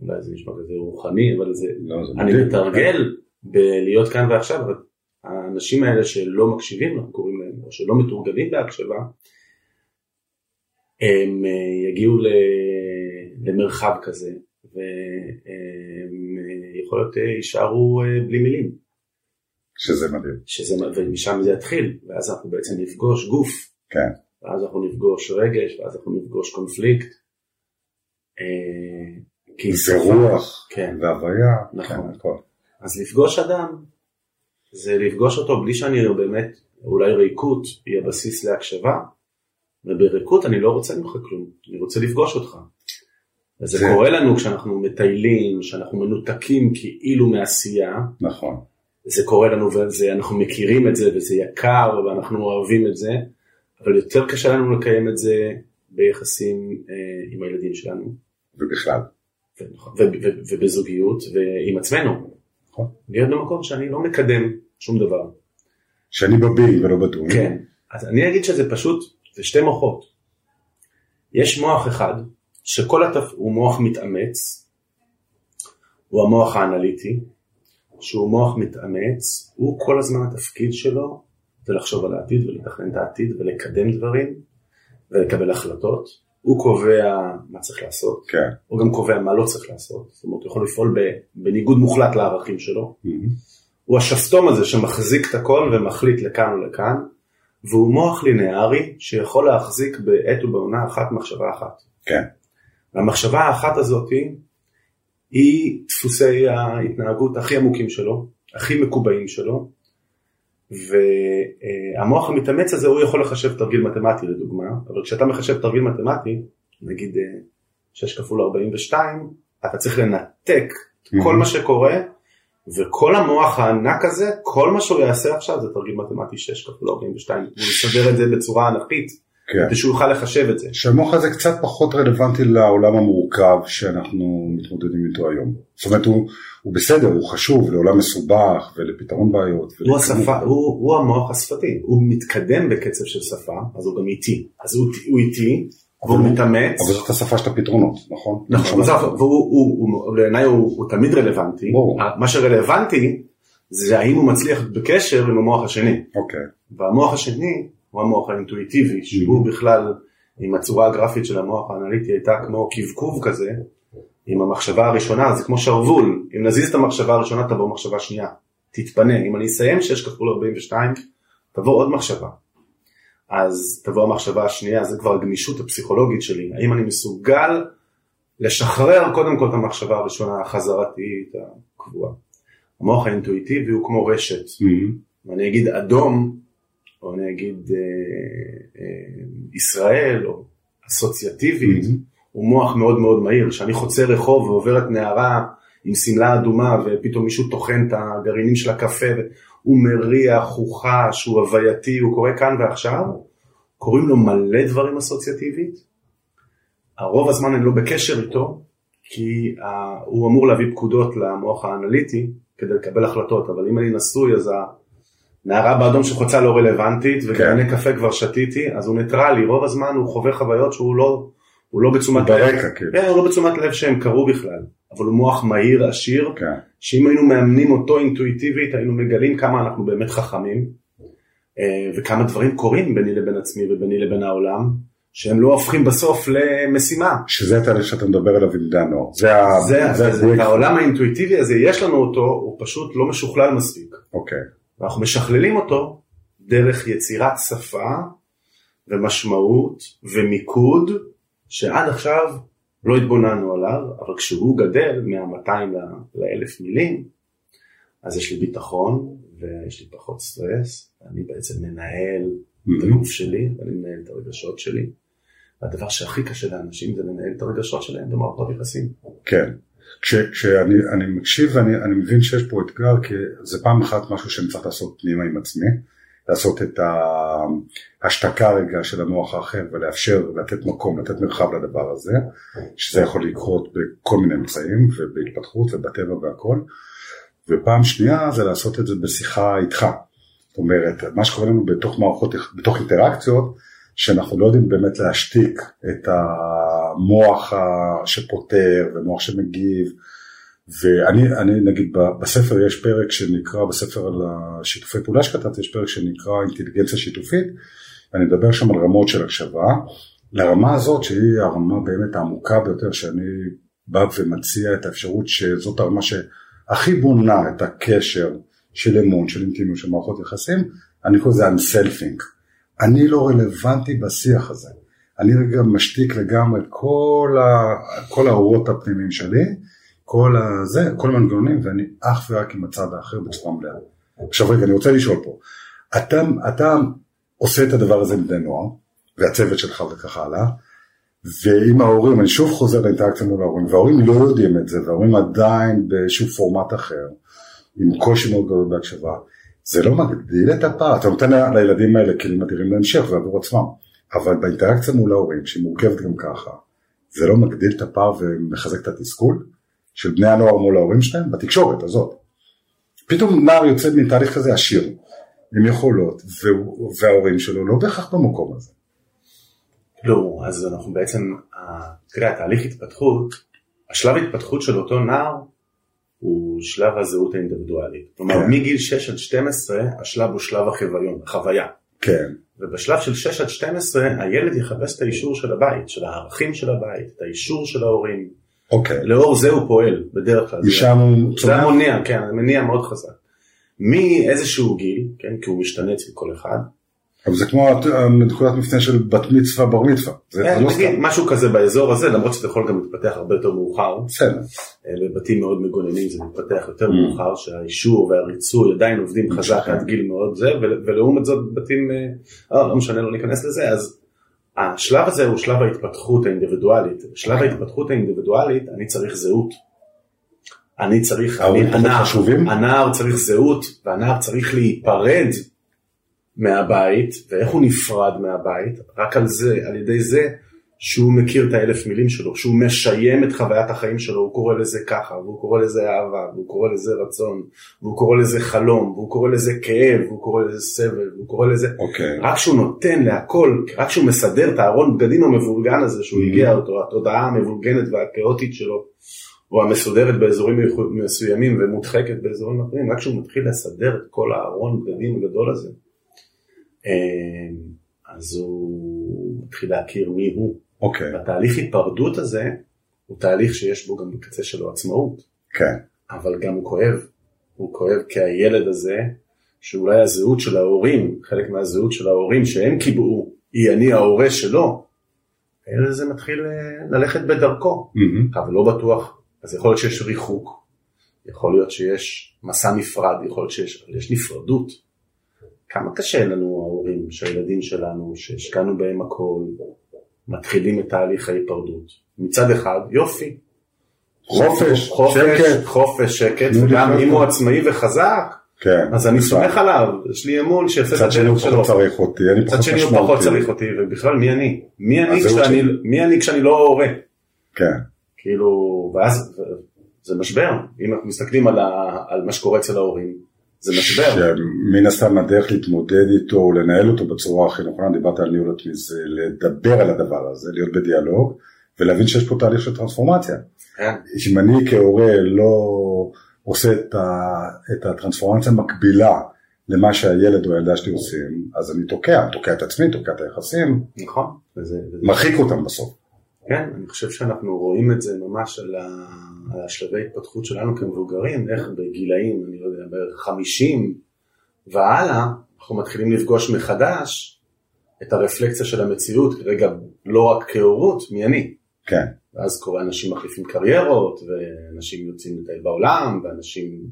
אולי זה נשמע כזה רוחני, אבל זה, לא, זה אני מדהים. מתרגל בלהיות כאן ועכשיו, אבל האנשים האלה שלא מקשיבים, אנחנו קוראים להם, או שלא מתורגלים בהקשבה, הם אה, יגיעו למרחב כזה, והם אה, יכול להיות אה, יישארו אה, בלי מילים, שזה מדהים. שזה, ומשם זה יתחיל, ואז אנחנו בעצם נפגוש גוף, כן. ואז אנחנו נפגוש רגש, ואז אנחנו נפגוש קונפליקט. אה, כי זה שפה- רוח כן. והוויה, נכון. כן, הכל. אז לפגוש אדם זה לפגוש אותו בלי שאני באמת, אולי ריקות היא הבסיס להקשבה, ובריקות אני לא רוצה ממך כלום, אני רוצה לפגוש אותך. וזה זה- קורה לנו כשאנחנו מטיילים, כשאנחנו מנותקים כאילו מעשייה, נכון. זה קורה לנו ואנחנו מכירים את זה וזה יקר ואנחנו אוהבים את זה, אבל יותר קשה לנו לקיים את זה ביחסים אה, עם הילדים שלנו. ובכלל. ובזוגיות ועם עצמנו. נכון. להיות במקום שאני לא מקדם שום דבר. שאני בביל ולא בטוח. כן. אז אני אגיד שזה פשוט, זה שתי מוחות. יש מוח אחד, שכל התפ... הוא מוח מתאמץ, הוא המוח האנליטי, שהוא מוח מתאמץ, הוא כל הזמן התפקיד שלו זה לחשוב על העתיד ולתכנן את העתיד ולקדם דברים ולקבל החלטות. הוא קובע מה צריך לעשות, כן. הוא גם קובע מה לא צריך לעשות, זאת אומרת הוא יכול לפעול בניגוד מוחלט לערכים שלו. Mm-hmm. הוא השסתום הזה שמחזיק את הכל ומחליט לכאן ולכאן, והוא מוח לינארי שיכול להחזיק בעת ובעונה אחת מחשבה אחת. כן. והמחשבה האחת הזאת היא דפוסי ההתנהגות הכי עמוקים שלו, הכי מקובעים שלו, והמוח המתאמץ הזה הוא יכול לחשב תרגיל מתמטי לדוגמה, אבל כשאתה מחשב תרגיל מתמטי, נגיד 6 כפול 42, אתה צריך לנתק mm-hmm. כל מה שקורה, וכל המוח הענק הזה, כל מה שהוא יעשה עכשיו זה תרגיל מתמטי 6 כפול 42, הוא יסדר את זה בצורה ענקית. כן. כדי שהוא יוכל לחשב את זה. שהמוח הזה קצת פחות רלוונטי לעולם המורכב שאנחנו מתמודדים איתו היום. זאת אומרת הוא, הוא בסדר, הוא חשוב לעולם מסובך ולפתרון בעיות. הוא, השפה, הוא, הוא המוח השפתי, הוא מתקדם בקצב של שפה, אז הוא גם איטי. אז הוא, הוא איטי, והוא מתאמץ. אבל זאת השפה של הפתרונות, נכון? נכון, והוא בעיניי הוא, הוא תמיד רלוונטי. מה שרלוונטי זה האם הוא מצליח בקשר עם המוח השני. אוקיי. והמוח השני הוא המוח האינטואיטיבי, שהוא בכלל, עם הצורה הגרפית של המוח האנליטי הייתה כמו קבקוב כזה, עם המחשבה הראשונה, זה כמו שרוול, אם נזיז את המחשבה הראשונה תבוא מחשבה שנייה, תתפנה, אם אני אסיים 6 כפול 42, תבוא עוד מחשבה. אז תבוא המחשבה השנייה, זה כבר הגמישות הפסיכולוגית שלי, האם אני מסוגל לשחרר קודם כל את המחשבה הראשונה החזרתית הקבועה. המוח האינטואיטיבי הוא כמו רשת, mm-hmm. ואני אגיד אדום או אני אגיד אה, אה, ישראל, או אסוציאטיבית, mm-hmm. הוא מוח מאוד מאוד מהיר, כשאני חוצה רחוב ועוברת נערה עם שמלה אדומה ופתאום מישהו טוחן את הגרעינים של הקפה, הוא מריח, הוא חש, הוא הווייתי, הוא קורה כאן ועכשיו, קוראים לו מלא דברים אסוציאטיבית, הרוב הזמן אני לא בקשר איתו, כי uh, הוא אמור להביא פקודות למוח האנליטי כדי לקבל החלטות, אבל אם אני נשוי אז נערה באדום שחוצה לא רלוונטית, וגרעיני כן. קפה כבר שתיתי, אז הוא ניטרלי, רוב הזמן הוא חווה חוויות שהוא לא, הוא לא בתשומת לב, ברקע, כן. כן, הוא לא בתשומת לב שהם קרו בכלל, אבל הוא מוח מהיר, עשיר, כן. שאם היינו מאמנים אותו אינטואיטיבית, היינו מגלים כמה אנחנו באמת חכמים, אה, וכמה דברים קורים ביני לבין עצמי וביני לבין העולם, שהם לא הופכים בסוף למשימה. שזה התהליך שאתה מדבר עליו עם דן אור. זה, זה, זה, זה, זה העולם האינטואיטיבי הזה, יש לנו אותו, הוא פשוט לא משוכלל מספיק. אוקיי. ואנחנו משכללים אותו דרך יצירת שפה ומשמעות ומיקוד שעד עכשיו לא התבוננו עליו, אבל כשהוא גדל מה-200 ל-1000 מילים, אז יש לי ביטחון ויש לי פחות סטרס, אני בעצם מנהל את הגוף שלי ואני מנהל את הרגשות שלי. והדבר שהכי קשה לאנשים זה לנהל את הרגשות שלהם במערכות יחסים. כן. כשאני מקשיב ואני מבין שיש פה אתגר, כי זה פעם אחת משהו שאני צריך לעשות פנימה עם עצמי, לעשות את ההשתקה רגע של המוח האחר ולאפשר, לתת מקום, לתת מרחב לדבר הזה, שזה יכול לקרות בכל מיני אמצעים ובהתפתחות ובטבע והכל, ופעם שנייה זה לעשות את זה בשיחה איתך. זאת אומרת, מה שקורה לנו בתוך מערכות, בתוך אינטראקציות, שאנחנו לא יודעים באמת להשתיק את המוח שפותר ומוח שמגיב. ואני אני, נגיד בספר יש פרק שנקרא, בספר על השיתופי פעולה שכתבתי, יש פרק שנקרא אינטליגנציה שיתופית, ואני מדבר שם על רמות של הקשבה. לרמה הזאת שהיא הרמה באמת העמוקה ביותר שאני בא ומציע את האפשרות שזאת הרמה שהכי בונה את הקשר של אמון, של אינטימיות, של מערכות יחסים, אני קורא לזה unsselfing. אני לא רלוונטי בשיח הזה. אני רגע משתיק לגמרי את כל, ה, כל האורות הפנימיים שלי, כל הזה, כל המנגנונים, ואני אך ורק עם הצד האחר בצורה מלאה. עכשיו רגע, אני רוצה לשאול פה, אתה, אתה עושה את הדבר הזה בני נוער, והצוות שלך וכך הלאה, ועם ההורים, אני שוב חוזר לאינטראקציה מול ההורים, וההורים לא יודעים את זה, וההורים עדיין באיזשהו פורמט אחר. עם קושי מאוד גדול בהקשבה. זה לא מגדיל את הפער, אתה נותן לילדים האלה כלים אדירים להמשך ועבור עצמם, אבל באינטראקציה מול ההורים, שהיא מורכבת גם ככה, זה לא מגדיל את הפער ומחזק את התסכול של בני הנוער מול ההורים שלהם בתקשורת הזאת. פתאום נער יוצא מתהליך כזה עשיר, עם יכולות, וההורים שלו לא בהכרח במקום הזה. לא, אז אנחנו בעצם, תראה, התהליך התפתחות, השלב התפתחות של אותו נער הוא שלב הזהות האינדיבידואלית. כלומר, כן. מגיל 6 עד 12 השלב הוא שלב החוויון, החוויה. כן. ובשלב של 6 עד 12 הילד יחפש את האישור של הבית, של הערכים של הבית, את האישור של ההורים. אוקיי. לאור זה הוא פועל בדרך כלל. משם הוא צומח? זה המוניע, כן, מניע מאוד חזק. מאיזשהו גיל, כן, כי הוא משתנה אצל כל אחד, אבל זה כמו נקודת מפנה של בת מצווה בר מצווה. זה כן, לא סתם. משהו כזה באזור הזה, למרות שזה יכול גם להתפתח הרבה יותר מאוחר. בסדר. אה, בבתים מאוד מגוננים זה מתפתח יותר mm. מאוחר, שהאישור והריצוי עדיין עובדים חזק עד גיל מאוד זה, ולעומת זאת בתים, אה, אה, לא משנה, לא ניכנס לזה, אז השלב הזה הוא שלב ההתפתחות האינדיבידואלית. בשלב ההתפתחות האינדיבידואלית אני צריך זהות. אני צריך, הנער צריך זהות, והנער צריך להיפרד מהבית, ואיך הוא נפרד מהבית, רק על זה, על ידי זה שהוא מכיר את האלף מילים שלו, שהוא משיים את חוויית החיים שלו, הוא קורא לזה ככה, והוא קורא לזה אהבה, והוא קורא לזה רצון, והוא קורא לזה חלום, והוא קורא לזה כאב, והוא קורא לזה סבל, והוא קורא לזה, okay. אוקיי. רק שהוא נותן להכל, רק שהוא מסדר את הארון בגדים המבולגן הזה שהוא mm-hmm. הגיע אותו, התודעה המבולגנת והכאוטית שלו, או המסודרת באזורים מסוימים ומודחקת באזורים אחרים, רק כשהוא מתחיל לסדר את כל הארון בגדים הגדול הזה, אז הוא מתחיל להכיר מי הוא. אוקיי. Okay. והתהליך היפרדות הזה הוא תהליך שיש בו גם בקצה שלו עצמאות. כן. Okay. אבל גם הוא כואב. הוא כואב כי הילד הזה, שאולי הזהות של ההורים, חלק מהזהות של ההורים שהם קיבעו, היא אני ההורה שלו, הילד הזה מתחיל אה, ללכת בדרכו. Mm-hmm. אבל לא בטוח, אז יכול להיות שיש ריחוק, יכול להיות שיש מסע נפרד, יכול להיות שיש נפרדות. כמה קשה לנו ההורים שהילדים שלנו, שהשקענו בהם הכל, מתחילים את תהליך ההיפרדות. מצד אחד, יופי. חופש, חופש, שקט. חופש, שקט, וגם אם הוא עצמאי וחזק, כן, אז אני סומך עליו, יש לי אמון שיעשה את הדרך שלו. מצד שני הוא פחות צריך אותי, אני פחות משמעותי. מצד שני הוא פחות צריך אותי, ובכלל מי אני? מי אני, כשאני, מי אני כשאני לא הורה? כן. כאילו, ואז זה משבר, אם אנחנו מסתכלים על, ה, על מה שקורה אצל ההורים, זה משבר. שמן הסתם הדרך להתמודד איתו או לנהל אותו בצורה הכי נכונה, דיברת על ניהול עצמי, זה לדבר על הדבר הזה, להיות בדיאלוג ולהבין שיש פה תהליך של טרנספורמציה. כן. אם אני כהורה לא עושה את, ה, את הטרנספורמציה המקבילה למה שהילד או הילדה שלי עושים, אז אני תוקע, תוקע את עצמי, תוקע את היחסים. נכון. וזה, וזה מרחיק אותם בסוף. כן, אני חושב שאנחנו רואים את זה ממש על, ה... על השלבי התפתחות שלנו כמבוגרים, איך בגילאים, אני לא יודע, בערך 50 והלאה, אנחנו מתחילים לפגוש מחדש את הרפלקציה של המציאות, כרגע לא רק כהורות, מי אני. כן. ואז קורה, אנשים מחליפים קריירות, ואנשים יוצאים לטייל בעולם, ואנשים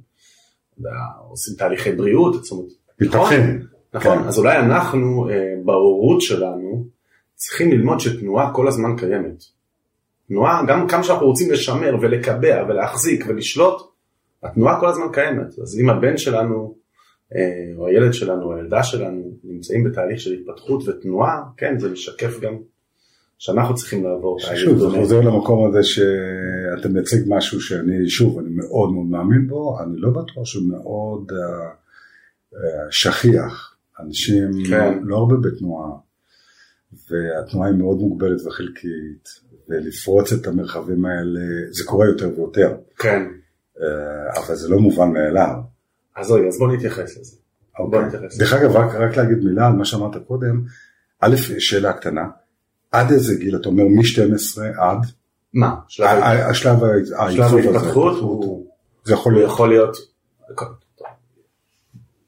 עושים תהליכי בריאות, זאת אומרת, מתפתחים. נכון, נכון. כן. אז אולי אנחנו, אה, בהורות שלנו, צריכים ללמוד שתנועה כל הזמן קיימת. תנועה, גם כמה שאנחנו רוצים לשמר ולקבע ולהחזיק ולשלוט, התנועה כל הזמן קיימת. אז אם הבן שלנו, אה, או הילד שלנו, או הילדה שלנו, נמצאים בתהליך של התפתחות ותנועה, כן, זה משקף גם שאנחנו צריכים לעבור. שוב, זה חוזר למקום הזה שאתה מייצג משהו שאני, שוב, אני מאוד מאוד מאמין בו, אני לא בטוח שהוא מאוד uh, uh, שכיח. אנשים כן. לא הרבה בתנועה. והתנועה היא מאוד מוגבלת וחלקית, ולפרוץ את המרחבים האלה, זה קורה יותר ויותר. כן. אה, אבל זה לא מובן מאליו. אז רגע, אז בוא נתייחס לזה. אוקיי. בוא נתייחס דרך אגב, רק, רק להגיד מילה על מה שאמרת קודם, א', שאלה קטנה, עד איזה גיל, אתה אומר מ-12 עד? מה? השלב ההתפתחות הוא... זה יכול להיות.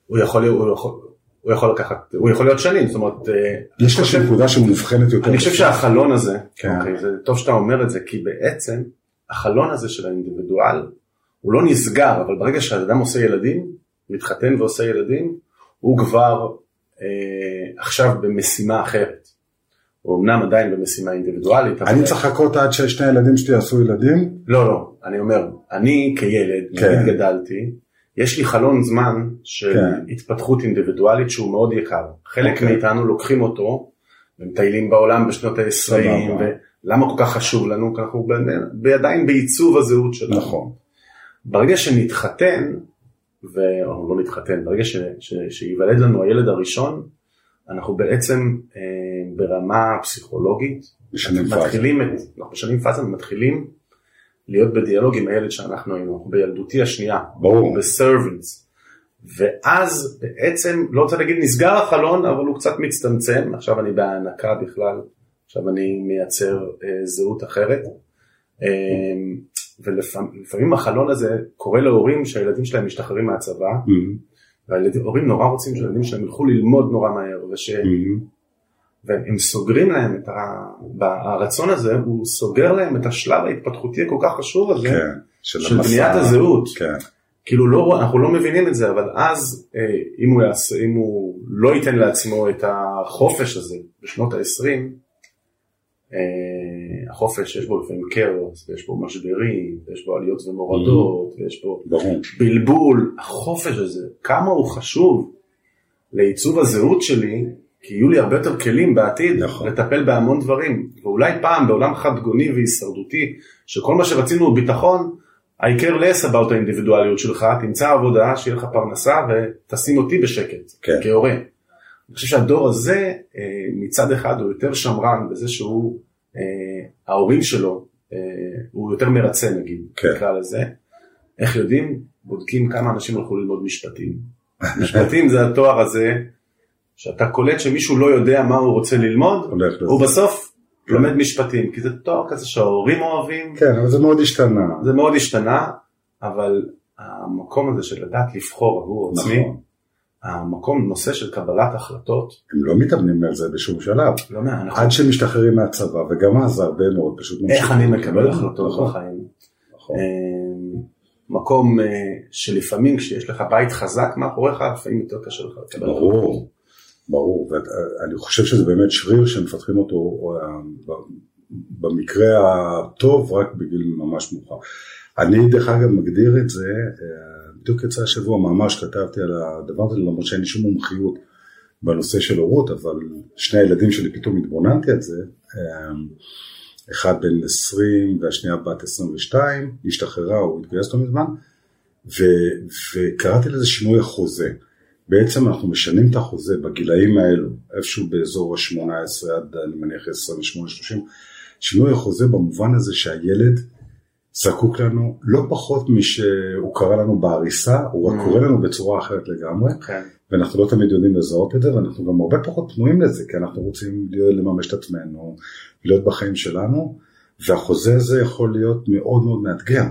הוא יכול להיות... הוא יכול. הוא יכול לקחת, הוא יכול להיות שנים, זאת אומרת... אה, יש לך נקודה שמובחנת יותר. אני חושב שהחלון הזה, כן. אוקיי, זה טוב שאתה אומר את זה, כי בעצם החלון הזה של האינדיבידואל, הוא לא נסגר, אבל ברגע שהאדם עושה ילדים, מתחתן ועושה ילדים, הוא כבר אה, עכשיו במשימה אחרת. הוא אמנם עדיין במשימה אינדיבידואלית. אני צריך לחכות עד ששני הילדים שלי יעשו ילדים? לא, לא, אני אומר, אני כילד, כן. גדלתי, יש לי חלון זמן של כן. התפתחות אינדיבידואלית שהוא מאוד יקר. חלק אוקיי. מאיתנו לוקחים אותו, ומטיילים בעולם בשנות ה-20, סבבה. ולמה כל כך חשוב לנו? כי אנחנו עדיין בעיצוב הזהות שלנו. נכון. ברגע שנתחתן, ו... או לא נתחתן, ברגע ש... ש... שיוולד לנו הילד הראשון, אנחנו בעצם אה, ברמה פסיכולוגית, משנים. מתחילים, אנחנו משנים פאזה ומתחילים להיות בדיאלוג עם הילד שאנחנו היינו, אנחנו בילדותי השנייה, ברור. בסרבנס, ואז בעצם, לא רוצה להגיד נסגר החלון, אבל הוא קצת מצטמצם, עכשיו אני בהענקה בכלל, עכשיו אני מייצר אה, זהות אחרת. אה, ולפעמים החלון הזה קורה להורים שהילדים שלהם משתחררים מהצבא, וההורים נורא רוצים שהילדים שלהם ילכו ללמוד נורא מהר, וש... והם סוגרים להם את ה... הרצון הזה, הוא סוגר להם את השלב ההתפתחותי הכל כך חשוב הזה, כן. של המסע. בניית הזהות. כן. כאילו לא, אנחנו לא מבינים את זה, אבל אז אה, אם הוא, יעשה, אם הוא לא ייתן לעצמו את החופש הזה בשנות ה-20, אה, החופש יש בו לפעמים כאוס, ויש בו משברים, ויש בו עליות ומורדות, ויש בו ברור. בלבול, החופש הזה, כמה הוא חשוב לעיצוב הזהות שלי, כי יהיו לי הרבה יותר כלים בעתיד נכון. לטפל בהמון דברים, ואולי פעם בעולם חד גוני והישרדותי, שכל מה שרצינו הוא ביטחון, I care less about האינדיבידואליות שלך, תמצא עבודה, שיהיה לך פרנסה ותשים אותי בשקט, כן. כהורה. אני חושב שהדור הזה אה, מצד אחד הוא יותר שמרן בזה שהוא, אה, ההורים שלו, אה, הוא יותר מרצה נגיד, כן. נקרא לזה. איך יודעים? בודקים כמה אנשים הלכו ללמוד משפטים. משפטים זה התואר הזה, שאתה קולט שמישהו לא יודע מה הוא רוצה ללמוד. הוא בסוף לומד משפטים, כי זה תואר כזה שההורים אוהבים, כן, אבל זה מאוד השתנה. זה מאוד השתנה, אבל המקום הזה של לדעת לבחור עבור עצמי, נכון. המקום, נושא של קבלת החלטות, הם לא מתאמנים על זה בשום שלב. לא מעט, אנחנו- עד שהם משתחררים מהצבא, וגם אז זה הרבה מאוד פשוט איך ממשיכים. אני מקבל החלטות נכון, בחיים. נכון. אה, מקום אה, שלפעמים כשיש לך בית חזק מאחוריך, לפעמים יותר קשה לך לקבל החלטות. ברור, ברור, ואני חושב שזה באמת שריר שמפתחים אותו אה, במקרה הטוב רק בגיל ממש מאוחר. אני דרך אגב מגדיר את זה, אה, בדיוק יצא השבוע מאמר שכתבתי על הדבר הזה, למרות שאין לי שום מומחיות בנושא של הורות, אבל שני הילדים שלי פתאום התבוננתי על זה, אה, אחד בן 20 והשנייה בת 22, היא השתחררה, הוא התגייס לא מזמן, ו- וקראתי לזה שינוי החוזה. בעצם אנחנו משנים את החוזה בגילאים האלו, איפשהו באזור ה-18 עד אני מניח 28-30, שינוי החוזה במובן הזה שהילד זקוק לנו לא פחות משהוא קרא לנו בעריסה, הוא רק Mm. קורא לנו בצורה אחרת לגמרי, כן. ואנחנו לא תמיד יודעים לזהות את זה, ואנחנו גם הרבה פחות פנויים לזה, כי אנחנו רוצים לממש את עצמנו, להיות בחיים שלנו, והחוזה הזה יכול להיות מאוד מאוד מאתגר.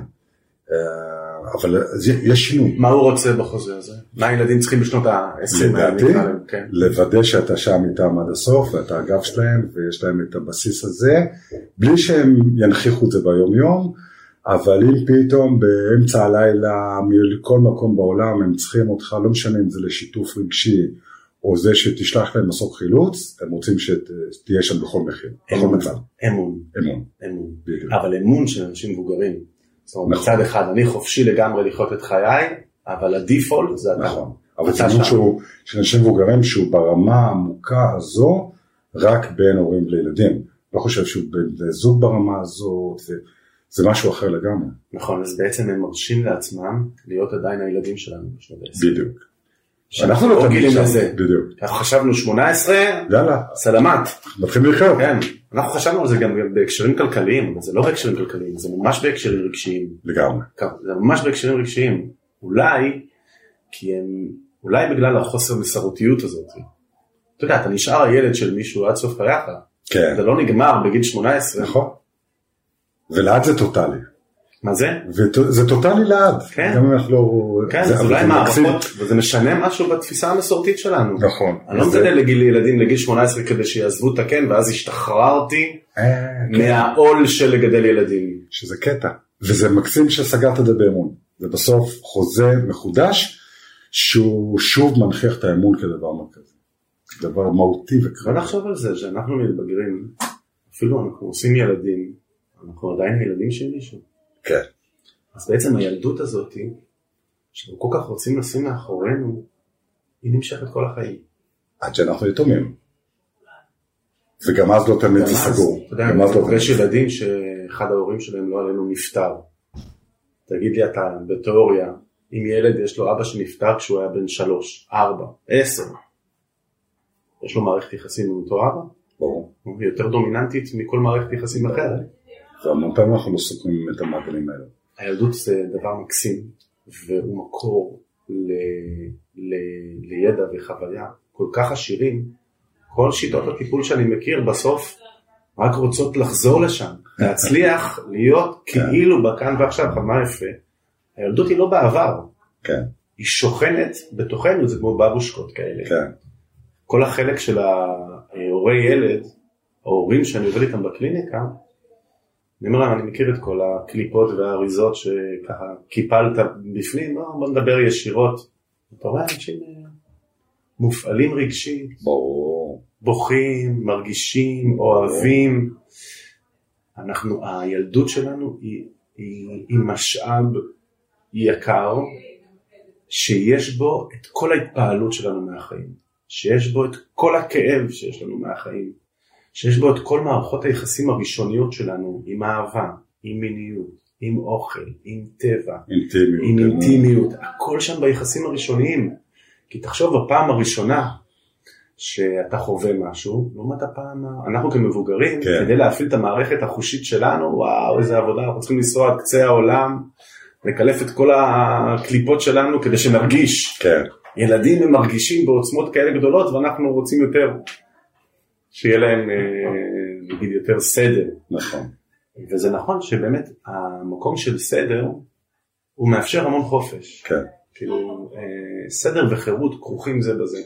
אבל יש שינוי. מה הוא רוצה בחוזה הזה? מה הילדים צריכים בשנות ה-20? לדעתי, כן. לוודא שאתה שם איתם עד הסוף ואתה הגב שלהם ויש להם את הבסיס הזה, בלי שהם ינכיחו את זה ביום יום, אבל אם פתאום באמצע הלילה מכל מקום בעולם הם צריכים אותך, לא משנה אם זה לשיתוף רגשי או זה שתשלח להם מסוק חילוץ, הם רוצים שתהיה שם בכל מחיר, בכל אמון. מצב, אמון. אמון, אמון. אבל אמון של אנשים מבוגרים. זאת אומרת, נכון. מצד אחד אני חופשי לגמרי לחיות את חיי, אבל הדיפולט זה אתה. נכון, אבל זה. שהוא, של אנשים מבוגרים שהוא ברמה העמוקה הזו, רק בין הורים לילדים. לא חושב שהוא בין זוג ברמה הזאת, זה משהו אחר לגמרי. נכון, אז בעצם הם מרשים לעצמם להיות עדיין הילדים שלנו בשנות ה-20. בדיוק. שאנחנו לא רגילים שם, לזה. בדיוק. אנחנו חשבנו 18, יאללה, סלמת. מתחילים לחיות. כן, אנחנו חשבנו על זה גם בהקשרים כלכליים, אבל זה לא בהקשרים כלכליים, זה ממש בהקשרים רגשיים. לגמרי. זה ממש בהקשרים רגשיים. אולי, כי הם, אולי בגלל החוסר מסרותיות הזאת. אתה יודע, אתה נשאר הילד של מישהו עד סוף חייך. כן, זה לא נגמר בגיל 18. נכון. ולעד זה טוטאלי. מה זה? וזה טוטאלי לעד. כן. גם אם אנחנו לא... כן, זה- אולי זה. מערכות, וזה משנה משהו בתפיסה המסורתית שלנו. נכון. אני לא מגדל לגיל ילדים לגיל 18 כדי שיעזבו את הקן, ואז השתחררתי אה, כן. מהעול של לגדל ילדים. שזה קטע. וזה מקסים שסגרת את זה באמון. זה בסוף חוזה מחודש, שהוא שוב מנכיח את האמון כדבר מרכזי. דבר מהותי בוא וקריטי. נחשוב על זה שאנחנו מתבגרים, אפילו אנחנו עושים ילדים, אנחנו עדיין הילדים של מישהו. כן. אז בעצם הילדות הזאת שאנחנו כל כך רוצים לשים מאחורינו, היא נמשכת כל החיים. עד שאנחנו יתומים. וגם אז לא תמיד זה סגור. אתה יודע, אז לא ילדים שאחד ההורים שלהם לא עלינו נפטר. תגיד לי אתה, בתיאוריה, אם ילד יש לו אבא שנפטר כשהוא היה בן שלוש, ארבע, עשר, יש לו מערכת יחסים עם אותו אבא? ברור. היא יותר דומיננטית מכל מערכת יחסים אחרת. והמון פעמים אנחנו לא סוכמים את המעגלים האלה. הילדות זה דבר מקסים, והוא מקור ל, ל, לידע וחוויה כל כך עשירים. כל שיטות הטיפול שאני מכיר בסוף רק רוצות לחזור לשם, להצליח להיות כאילו בכאן ועכשיו, אבל מה יפה? הילדות היא לא בעבר, כן, היא שוכנת בתוכנו, זה כמו בבושקות כאלה. כן. כל החלק של ההורי ילד, ההורים שאני עובד איתם בקליניקה, אני אומר להם, אני מכיר את כל הקליפות והאריזות שככה קיפלת בפנים, לא, בוא נדבר ישירות. אתה רואה אנשים אה, מופעלים רגשית, ברור. בוכים, מרגישים, אוהבים. אנחנו, הילדות שלנו היא, היא, היא משאב יקר שיש בו את כל ההתפעלות שלנו מהחיים, שיש בו את כל הכאב שיש לנו מהחיים, שיש בו את כל מערכות היחסים הראשוניות שלנו עם אהבה, עם מיניות, עם אוכל, עם טבע, אינטימיות. עם כן. אינטימיות, הכל שם ביחסים הראשוניים. כי תחשוב בפעם הראשונה שאתה חווה משהו, לעומת הפעם, אנחנו כמבוגרים, כן. כדי להפעיל את המערכת החושית שלנו, וואו איזה עבודה, אנחנו צריכים לנסוע עד קצה העולם, לקלף את כל הקליפות שלנו כדי שנרגיש. כן, ילדים הם מרגישים בעוצמות כאלה גדולות ואנחנו רוצים יותר, שיהיה להם אה, נגיד יותר סדר. נכון. וזה נכון שבאמת המקום של סדר הוא מאפשר המון חופש. כן, כאילו אה, סדר וחירות כרוכים זה בזה.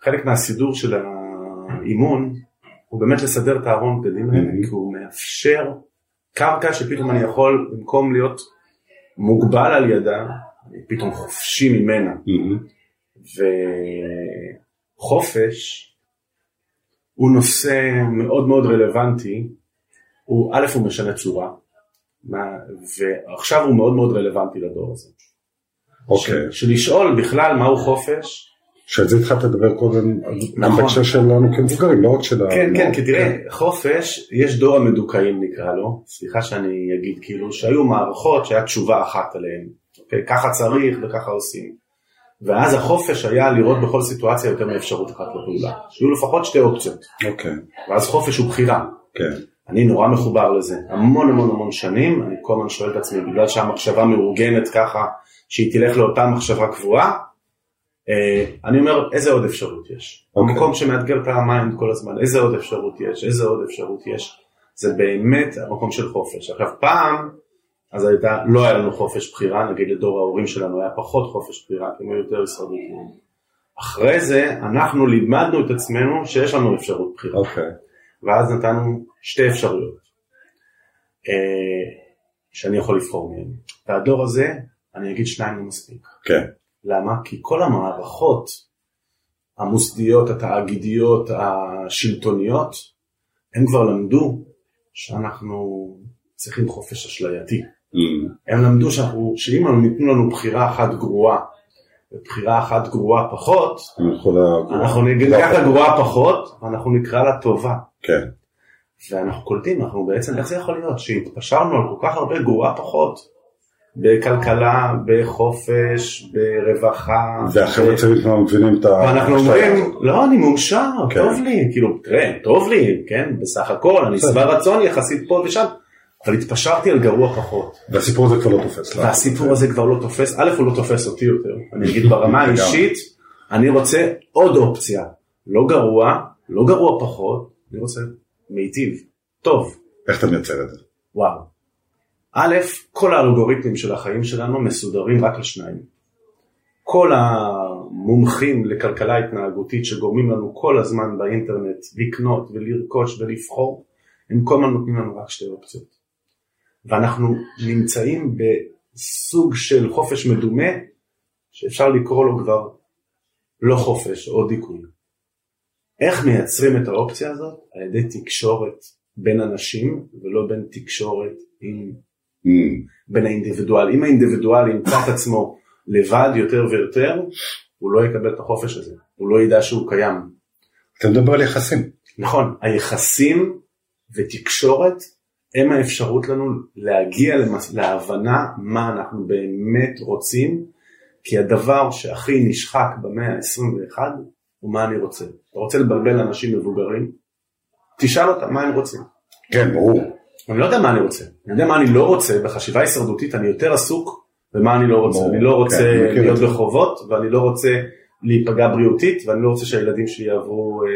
חלק מהסידור של האימון הוא באמת לסדר את הארון בגדים האלה. כי הוא מאפשר קרקע שפתאום אני יכול במקום להיות מוגבל על ידה, אני פתאום חופשי ממנה. וחופש הוא נושא מאוד מאוד רלוונטי, הוא א' הוא משנה צורה, מה, ועכשיו הוא מאוד מאוד רלוונטי לדור הזה. אוקיי. ש- שלשאול בכלל מהו חופש, שעל זה התחלת לדבר קודם, נכון. בהקשר שלנו כמבוגרים, לא רק של ה... כן כן כי תראה חופש יש דור המדוכאים נקרא לו, סליחה שאני אגיד כאילו שהיו מערכות שהיה תשובה אחת עליהן, אוקיי? ככה צריך וככה עושים. ואז החופש היה לראות בכל סיטואציה יותר מאפשרות אחת לפעולה, שיהיו לפחות שתי אופציות, אוקיי, ואז חופש הוא בחירה. כן, אני נורא מחובר לזה, המון המון המון שנים, אני כל הזמן שואל את עצמי, בגלל שהמחשבה מאורגנת ככה, שהיא תלך לאותה מחשבה קבועה, אה, אני אומר, איזה עוד אפשרות יש? אוקיי. המקום שמאתגר את ה mind כל הזמן, איזה עוד אפשרות יש? איזה עוד אפשרות יש? זה באמת המקום של חופש. עכשיו פעם, אז הייתה, לא היה לנו חופש בחירה, נגיד לדור ההורים שלנו היה פחות חופש בחירה, כי הם היו יותר הישרדותיים. אחרי זה, אנחנו לימדנו את עצמנו שיש לנו אפשרות בחירה. אוקיי, ואז נתנו שתי אפשרויות אה, שאני יכול לבחור מהן. והדור הזה, אני אגיד שניים לא מספיק. כן, למה? כי כל המערכות המוסדיות, התאגידיות, השלטוניות, הם כבר למדו שאנחנו צריכים חופש אשלייתי. מהמם. הם למדו שאנחנו, שאם הם ייתנו לנו בחירה אחת גרועה ובחירה אחת גרועה פחות. אנחנו ניקח את הגרועה פחות ואנחנו נקרא לה טובה. כן, ואנחנו קולטים, אנחנו בעצם, איך זה יכול להיות שהתפשרנו על כל כך הרבה גרועה פחות בכלכלה, בחופש, ברווחה. והחבר'ה צוות כבר מבינים את ה... ואנחנו אומרים. לא, אני מאושר, כן. טוב לי, כאילו, תראה, טוב לי, כן, בסך הכל, אני. שבע רצון יחסית פה ושם, אבל התפשרתי על גרוע פחות. והסיפור הזה כבר לא תופס. והסיפור הזה כבר לא תופס, א' הוא לא תופס אותי יותר, אני אגיד ברמה. האישית, אני רוצה עוד אופציה, לא גרוע, לא גרוע פחות, אני רוצה מיטיב, טוב, איך אתה מייצר את זה? וואו. א', כל האלגוריתמים של החיים שלנו מסודרים רק לשניים. כל המומחים לכלכלה התנהגותית שגורמים לנו כל הזמן באינטרנט לקנות ולרכוש ולבחור, הם כל הזמן נותנים לנו רק שתי אופציות. ואנחנו נמצאים בסוג של חופש מדומה, שאפשר לקרוא לו כבר לא חופש או דיכוי. איך מייצרים את האופציה הזאת? על ידי תקשורת בין אנשים ולא בין תקשורת עם מהמם. בין האינדיבידואל. אם האינדיבידואל ימצא את עצמו לבד יותר ויותר, הוא לא יקבל את החופש הזה, הוא לא ידע שהוא קיים. אתה מדבר על יחסים. נכון, היחסים ותקשורת הם האפשרות לנו להגיע למס... להבנה מה אנחנו באמת רוצים, כי הדבר שהכי נשחק במאה ה-21 הוא מה אני רוצה. אתה רוצה לבלבל אנשים מבוגרים? תשאל אותם מה הם רוצים. כן, ברור. אני לא יודע מה אני רוצה, אני יודע מה אני לא רוצה, בחשיבה הישרדותית אני יותר עסוק במה אני לא רוצה. ברור, אני לא רוצה כן, להיות זה. בחובות, ואני לא רוצה להיפגע בריאותית, ואני לא רוצה שהילדים שלי יעברו... אה,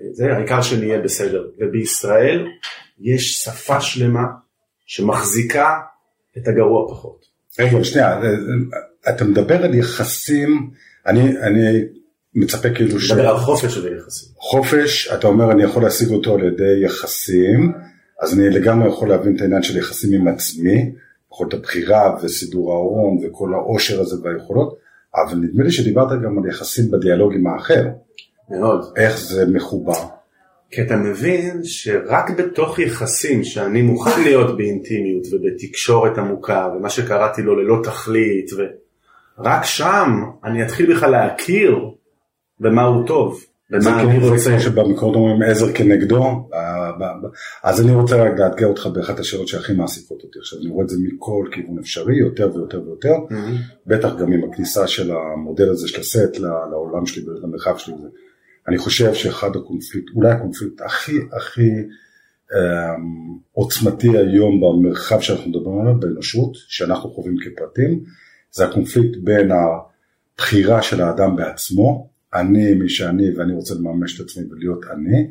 אה, זה, העיקר שנהיה בסדר. ובישראל יש שפה שלמה שמחזיקה את הגרוע פחות. רגע, שנייה, אה, אה, אתה מדבר על יחסים, אני, אני מצפה כאילו ש... מדבר על חופש של היחסים. חופש, אתה אומר אני יכול להשיג אותו על ידי יחסים, אז אני לגמרי יכול להבין את העניין של יחסים עם עצמי, יכולת הבחירה וסידור ההון וכל העושר הזה והיכולות, אבל נדמה לי שדיברת גם על יחסים בדיאלוג עם האחר, מאוד. איך זה מחובר. כי אתה מבין שרק בתוך יחסים שאני מוכן להיות באינטימיות ובתקשורת עמוקה ומה שקראתי לו ללא תכלית ורק שם אני אתחיל בכלל להכיר במה הוא טוב, במה אני רוצה. שבמקורות אומרים עזר כנגדו, אז אני רוצה רק לאתגר אותך באחת השאלות שהכי מעסיקות אותי עכשיו, אני רואה את זה מכל כיוון אפשרי, יותר ויותר ויותר. בטח גם עם הכניסה של המודל הזה של הסט לעולם שלי ולמרחב שלי. אני חושב שאחד הקונפליקט, אולי הקונפליקט הכי הכי אמ, עוצמתי היום במרחב שאנחנו מדברים עליו, באנושות, שאנחנו חווים כפרטים, זה הקונפליקט בין הבחירה של האדם בעצמו, אני מי שאני ואני רוצה לממש את עצמי ולהיות אני,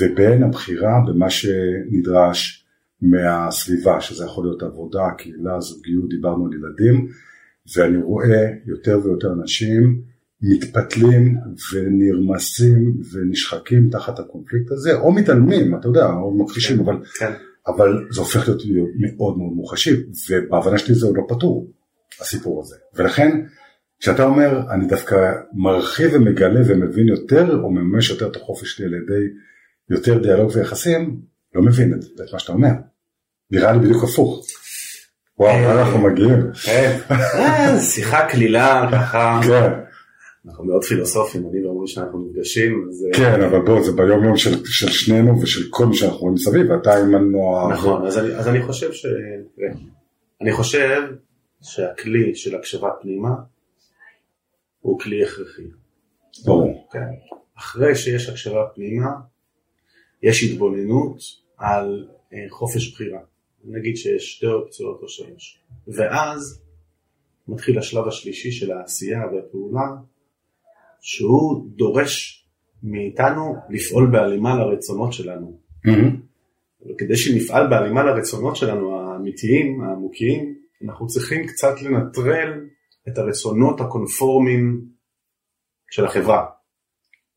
ובין הבחירה במה שנדרש מהסביבה, שזה יכול להיות עבודה, קהילה, זוגיות, דיברנו על ילדים, ואני רואה יותר ויותר אנשים מתפתלים ונרמסים ונשחקים תחת הקונפליקט הזה, או מתעלמים, אתה יודע, או מכחישים, אבל, כן. אבל זה הופך להיות מאוד מאוד מוחשי, ובהבנה שלי זה עוד לא פתור, הסיפור הזה. ולכן, כשאתה אומר, אני דווקא מרחיב ומגלה ומבין יותר, או מממש יותר את החופש שלי על ידי יותר דיאלוג ויחסים, לא מבין את, את מה שאתה אומר. נראה לי בדיוק הפוך. וואו, לאן אנחנו מגיעים? אה, שיחה קלילה ככה, כן. אנחנו מאוד פילוסופים, אני ואומרים שאנחנו נפגשים, אז אה, כן, אבל בוא, זה ביום יום של, של שנינו ושל כל מי שאנחנו רואים מסביב, ואתה עם מנוע... נכון, אז אני, אז אני חושב ש... אני חושב שהכלי של הקשבה פנימה הוא כלי הכרחי. ברור. כן. אחרי שיש הקשבה פנימה, יש התבוננות על אה, חופש בחירה. נגיד שיש שתי אופציות או שלוש. ואז מתחיל השלב השלישי של העשייה והפעולה, שהוא דורש מאיתנו לפעול בהלימה לרצונות שלנו. מהמם. וכדי שנפעל בהלימה לרצונות שלנו האמיתיים, העמוקיים, אנחנו צריכים קצת לנטרל את הרצונות הקונפורמיים של החברה,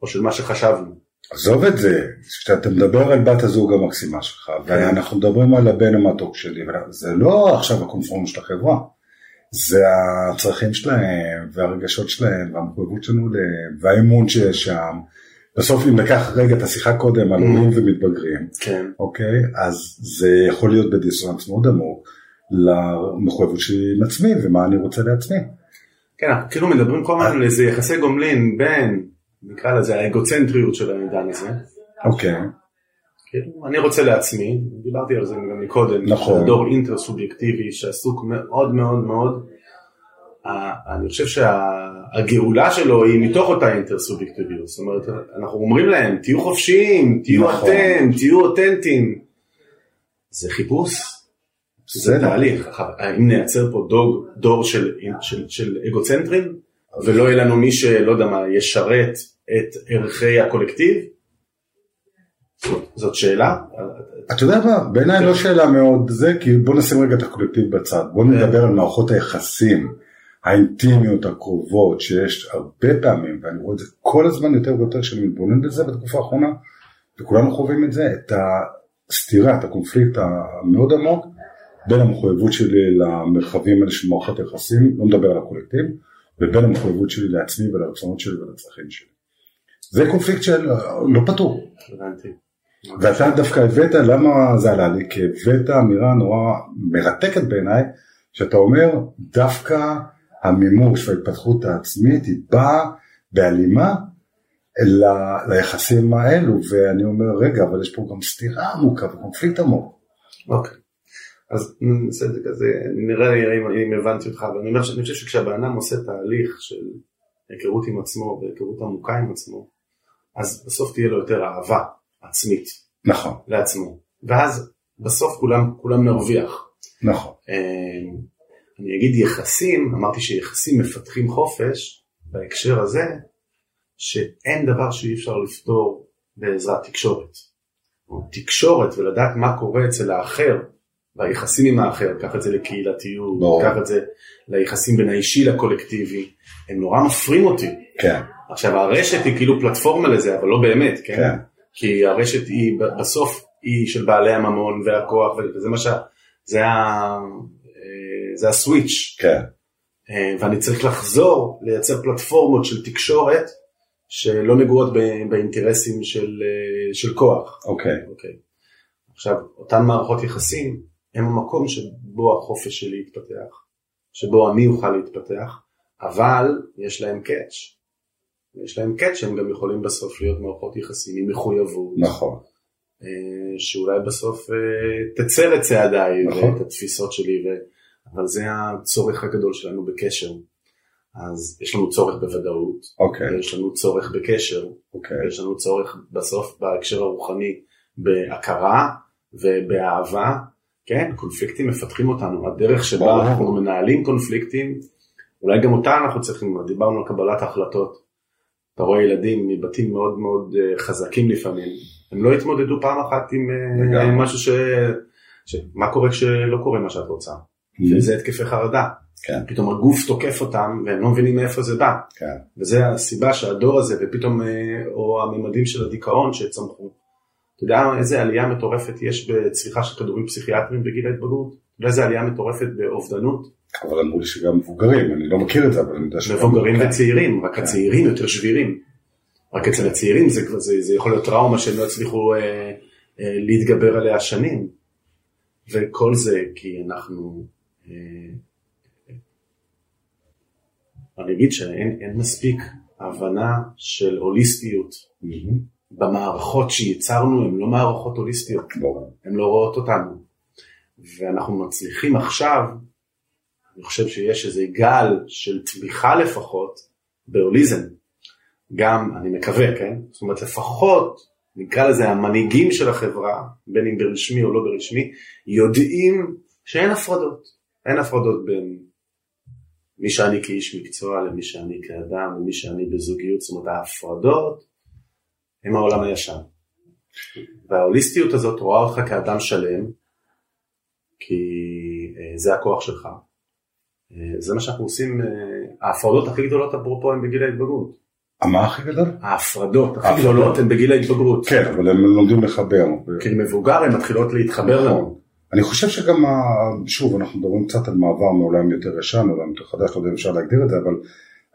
או של מה שחשבנו. עזוב את זה, כשאתה מדבר על בת הזוג המקסימה שלך, ואנחנו מדברים על הבן המתוק שלי, זה לא עכשיו הקונפורם של החברה, זה הצרכים שלהם, והרגשות שלהם, והמחויבות שלנו והאמון שיש שם. בסוף אם ניקח רגע את השיחה קודם על Mm. עולים ומתבגרים, כן. אוקיי? אז זה יכול להיות בדיסוננס מאוד עמוק למחויבות שלי עם עצמי ומה אני רוצה לעצמי. כן, כאילו מדברים כל הזמן על איזה יחסי גומלין בין, נקרא לזה האגוצנטריות של העידן הזה. אוקיי, אני רוצה לעצמי, דיברתי על זה גם מקודם, נכון. דור אינטר סובייקטיבי שעסוק מאוד מאוד מאוד, אני חושב שהגאולה שלו היא מתוך אותה אינטר סובייקטיביות, זאת אומרת אנחנו אומרים להם תהיו חופשיים, תהיו נכון. אתם, תהיו אותנטיים, זה חיפוש, זה. תהליך, האם נייצר פה דור, דור של, של, של אגוצנטרים ולא יהיה לנו מי שלא יודע מה ישרת את ערכי הקולקטיב? זאת- שאלה, אתה יודע מה, בעיניי לא שאלה מאוד זה, כי בוא נשים רגע את הקולקטיב בצד, בוא נדבר על מערכות היחסים, האינטימיות הקרובות שיש הרבה פעמים, ואני רואה את זה כל הזמן יותר ויותר כשאני מתבונן בזה בתקופה האחרונה, וכולנו חווים את זה, את הסתירה, את הקונפליקט המאוד עמוק בין המחויבות שלי למרחבים האלה של מערכות היחסים, לא מדבר על הקולקטיב, ובין המחויבות שלי לעצמי ולרצונות שלי ולצרכים שלי. זה קונפליקט של לא פתור. הבנתי. ואתה דווקא הבאת, למה זה עלה לי? כי הבאת אמירה נורא מרתקת בעיניי, שאתה אומר, דווקא המימוש וההתפתחות העצמית היא באה בהלימה ל- ליחסים האלו, ואני אומר, רגע, אבל יש פה גם סתירה עמוקה וקונפליקט עמוק. אוקיי. אז זה כזה, נראה לי אם, אם הבנתי אותך, אבל אני אומר שאני חושב שכשהבן אדם עושה תהליך של היכרות עם עצמו והיכרות עמוקה עם עצמו, אז בסוף תהיה לו יותר אהבה עצמית נכון, לעצמו. ואז בסוף כולם, כולם נרוויח. נכון, אה, אני אגיד יחסים, אמרתי שיחסים מפתחים חופש, בהקשר הזה, שאין דבר שאי אפשר לפתור בעזרת תקשורת. תקשורת ולדעת מה קורה אצל האחר, והיחסים עם האחר, קח את זה לקהילתיות, ברור. קח את זה ליחסים בין האישי לקולקטיבי, הם נורא מפרים אותי. כן, עכשיו הרשת היא כאילו פלטפורמה לזה, אבל לא באמת, כן? כן. כי הרשת היא בסוף היא של בעלי הממון והכוח, וזה מה שה... זה ה... זה הסוויץ'. כן, אה, ואני צריך לחזור לייצר פלטפורמות של תקשורת שלא נגועות באינטרסים של, אה, של כוח. אוקיי, אוקיי. עכשיו, אותן מערכות יחסים הם המקום שבו החופש שלי יתפתח, שבו אני אוכל להתפתח, אבל יש להם קאץ'. יש להם קאץ' שהם גם יכולים בסוף להיות מערכות יחסים עם מחויבות, נכון, אה, שאולי בסוף אה, תצא לצעדיי נכון. ואת התפיסות שלי, ו... אבל זה הצורך הגדול שלנו בקשר. אז יש לנו צורך בוודאות, אוקיי, יש לנו צורך בקשר, אוקיי, יש לנו צורך בסוף בהקשר הרוחני בהכרה ובאהבה, כן, קונפליקטים מפתחים אותנו, הדרך שבה. אנחנו מנהלים קונפליקטים, אולי גם אותה אנחנו צריכים, דיברנו על קבלת החלטות, אתה רואה ילדים מבתים מאוד מאוד אה, חזקים לפעמים, הם לא התמודדו פעם אחת עם אה, לגמרי. משהו ש... ש... מה קורה כשלא קורה מה שאת רוצה, וזה התקפי חרדה, כן, פתאום הגוף תוקף אותם והם לא מבינים מאיפה זה בא. כן, וזה הסיבה שהדור הזה, ופתאום, אה, או הממדים של הדיכאון שצמחו. אתה יודע איזה עלייה מטורפת יש בצריכה של כדורים פסיכיאטריים בגיל ההתבגרות? אתה יודע איזה עלייה מטורפת באובדנות? אבל אמרו לי שגם מבוגרים, אני לא מכיר את זה, אבל אני יודע שגם... מבוגרים כן. וצעירים, רק כן. הצעירים יותר שבירים. רק אצל הצעירים זה, זה, זה יכול להיות טראומה שהם לא הצליחו אה, אה, להתגבר עליה שנים. וכל זה כי אנחנו... אה, אני אגיד שאין אין מספיק הבנה של הוליסטיות מהמם. במערכות שייצרנו הן לא מערכות הוליסטיות, ברור. הן לא רואות אותנו. ואנחנו מצליחים עכשיו, אני חושב שיש איזה גל של תמיכה לפחות בהוליזם. גם, אני מקווה, כן? זאת אומרת לפחות, נקרא לזה המנהיגים של החברה, בין אם ברשמי או לא ברשמי, יודעים שאין הפרדות. אין הפרדות בין מי שאני כאיש מקצוע למי שאני כאדם, למי שאני בזוגיות, זאת אומרת ההפרדות הם העולם הישן. וההוליסטיות הזאת רואה אותך כאדם שלם, כי אה, זה הכוח שלך. אה, זה מה שאנחנו עושים, אה, ההפרדות הכי גדולות אפרופו הן בגיל ההתבגרות. מה הכי גדול? ההפרדות הכי. גדולות הן בגיל ההתבגרות. כן, אבל הם לומדים לחבר. כי מבוגר הן מתחילות להתחבר לנו. נכון. אני חושב שגם, שוב, אנחנו מדברים קצת על מעבר מעולם יותר ישן, עולם יותר חדש, לא יודע אם אפשר להגדיר את זה, אבל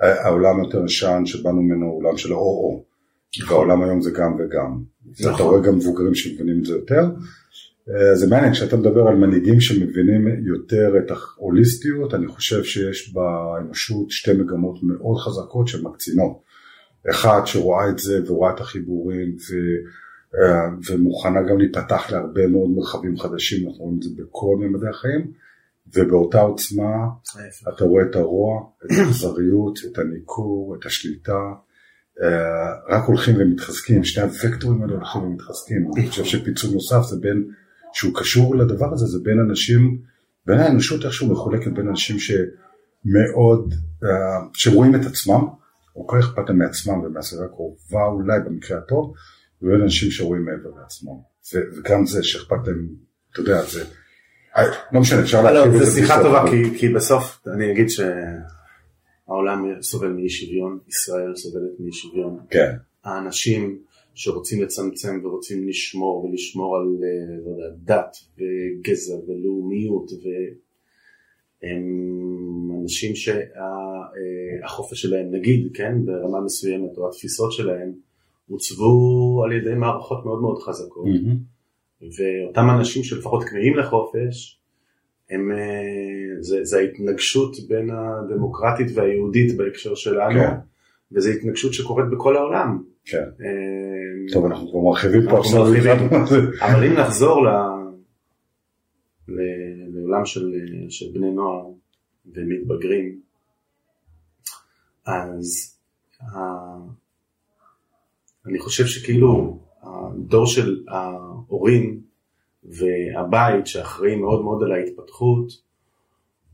העולם יותר ישן שבאנו ממנו הוא עולם של או-או. והעולם היום זה גם וגם. נכון. אתה רואה גם מבוגרים שמבינים את זה יותר. אה, זה מעניין, כשאתה מדבר על מנהיגים שמבינים יותר את ההוליסטיות, אני חושב שיש באנושות שתי מגמות מאוד חזקות שמקצינות. אחד שרואה את זה ורואה את החיבורים ו, אה, ומוכנה גם להיפתח להרבה מאוד מרחבים חדשים, אנחנו רואים את זה בכל ממדי החיים, ובאותה עוצמה אתה רואה את הרוע, את האכזריות, את הניכור, את השליטה, אה, רק הולכים ומתחזקים, שני הוקטורים האלה הולכים ומתחזקים. אני חושב שפיצול נוסף זה בין, שהוא קשור לדבר הזה, זה בין אנשים, בין האנושות איכשהו מחולקת בין אנשים שמאוד, אה, שרואים את עצמם, או כל אכפת להם מעצמם ומהסביבה הקרובה אולי במקרה הטוב, ובין אנשים שרואים מעבר לעצמם. ו- וגם זה שאכפת להם, אתה יודע, זה, אה, לא משנה, אפשר לא, להרחיב את זו זה. שיחה בלי טובה, כי, כי בסוף אני אגיד שהעולם סובל מאי שוויון, ישראל סובלת מאי שוויון. כן, האנשים שרוצים לצמצם ורוצים לשמור ולשמור על אה, לא יודע, דת וגזע ולאומיות והם אנשים שהחופש שלהם נגיד, כן, ברמה מסוימת או התפיסות שלהם עוצבו על ידי מערכות מאוד מאוד חזקות מהמם. ואותם אנשים שלפחות כמהים לחופש הם, אה, זה, זה ההתנגשות בין הדמוקרטית והיהודית בהקשר שלנו, כן. וזו התנגשות שקורית בכל העולם. כן. אה, טוב, אנחנו כבר מרחיבים פה עכשיו. מרחיבים. אבל אם נחזור לעולם של, של בני נוער ומתבגרים, אז. אני חושב שכאילו הדור של ההורים והבית שאחראי מאוד מאוד על ההתפתחות,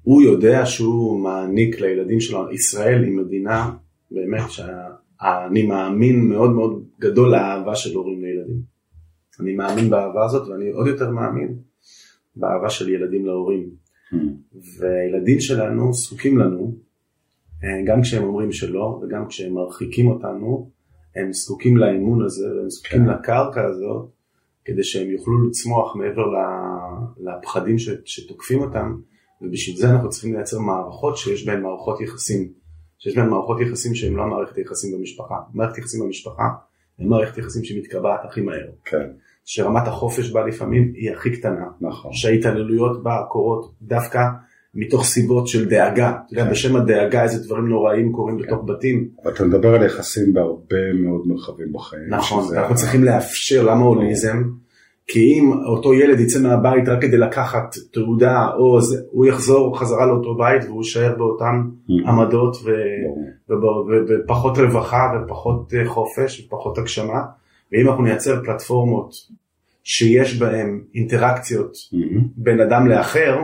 הוא יודע שהוא מעניק לילדים שלו, ישראל היא מדינה באמת שאני מאמין מאוד מאוד גדול לאהבה של הורים לילדים. אני מאמין באהבה הזאת ואני עוד יותר מאמין באהבה של ילדים להורים. והילדים שלנו זקוקים לנו, אה, גם כשהם אומרים שלא וגם כשהם מרחיקים אותנו, הם זקוקים לאמון הזה והם זקוקים כן. לקרקע הזאת כדי שהם יוכלו לצמוח מעבר לפחדים ש- שתוקפים אותם ובשביל זה אנחנו צריכים לייצר מערכות שיש בהן מערכות יחסים, שיש בהן מערכות יחסים שהן לא מערכת היחסים במשפחה. מערכת יחסים במשפחה היא מערכת יחסים שמתקבעת הכי מהר, כן, שרמת החופש בה לפעמים היא הכי קטנה, נכון. שההתעללויות בה קורות דווקא מתוך סיבות של דאגה, אתה יודע, כן. בשם הדאגה איזה דברים נוראים קורים בתוך בתים, ואתה מדבר על יחסים בהרבה מאוד מרחבים בחיים. נכון, אנחנו ה- צריכים לאפשר, למה הוליזם? כי אם אותו ילד יצא מהבית רק כדי לקחת תעודה, או זה, הוא יחזור חזרה לאותו בית והוא יישאר באותן Mm. עמדות ו... ופחות רווחה ופחות אה, חופש ופחות הגשמה, ואם אנחנו נייצר פלטפורמות שיש בהן אינטראקציות מהמם. בין אדם לאחר,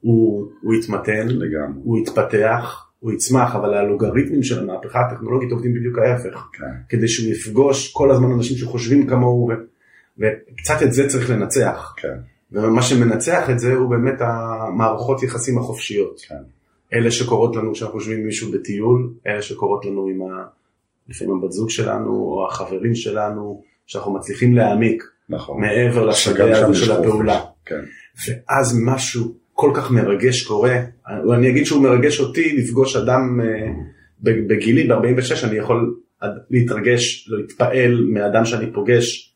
הוא, הוא יתמתן, לגמרי. הוא יתפתח, הוא יצמח, אבל האלוגריתמים של המהפכה הטכנולוגית עובדים בדיוק ההפך. כן, כדי שהוא יפגוש כל הזמן אנשים שחושבים כמוהו, וקצת את זה צריך לנצח. כן, ומה שמנצח את זה הוא באמת המערכות יחסים החופשיות. כן. אלה שקורות לנו כשאנחנו יושבים עם מישהו בטיול, אלה שקורות לנו עם ה... לפעמים הבת זוג שלנו, או החברים שלנו, שאנחנו מצליחים להעמיק נכון. מעבר לשדה הזה של. הפעולה. כן, ואז משהו כל כך מרגש קורה, אני אגיד שהוא מרגש אותי לפגוש אדם אה, בגילי ב-46, אני יכול להתרגש, להתפעל מאדם שאני פוגש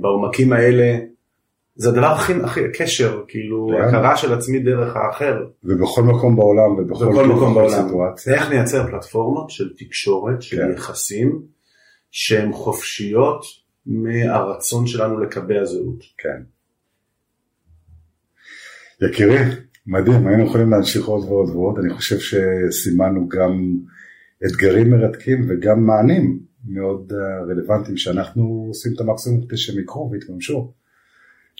בעומקים האלה, זה הדבר הכי, הכי קשר, כאילו, לגמרי. הכרה של עצמי דרך האחר, ובכל מקום בעולם ובכל בכל מקום בעולם. סיטואציה. איך נייצר פלטפורמות של תקשורת, של כן. יחסים, שהן חופשיות מהרצון שלנו לקבע זהות. כן. יקירי, מדהים, היינו יכולים להמשיך עוד ועוד ועוד, אני חושב שסימנו גם אתגרים מרתקים וגם מענים מאוד אה, רלוונטיים שאנחנו עושים את המקסימום כדי שהם יקרו ויתממשו.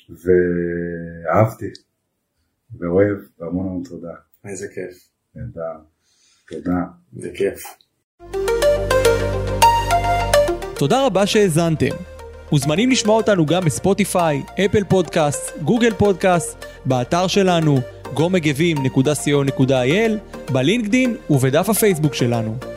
ואהבתי, ואוהב, והמון המון תודה. איזה כיף, נהדר, תודה. זה כיף. תודה רבה שהאזנתם. מוזמנים לשמוע אותנו גם בספוטיפיי, אפל פודקאסט, גוגל פודקאסט, באתר שלנו, gomegevim.co.il, בלינקדין ובדף הפייסבוק שלנו.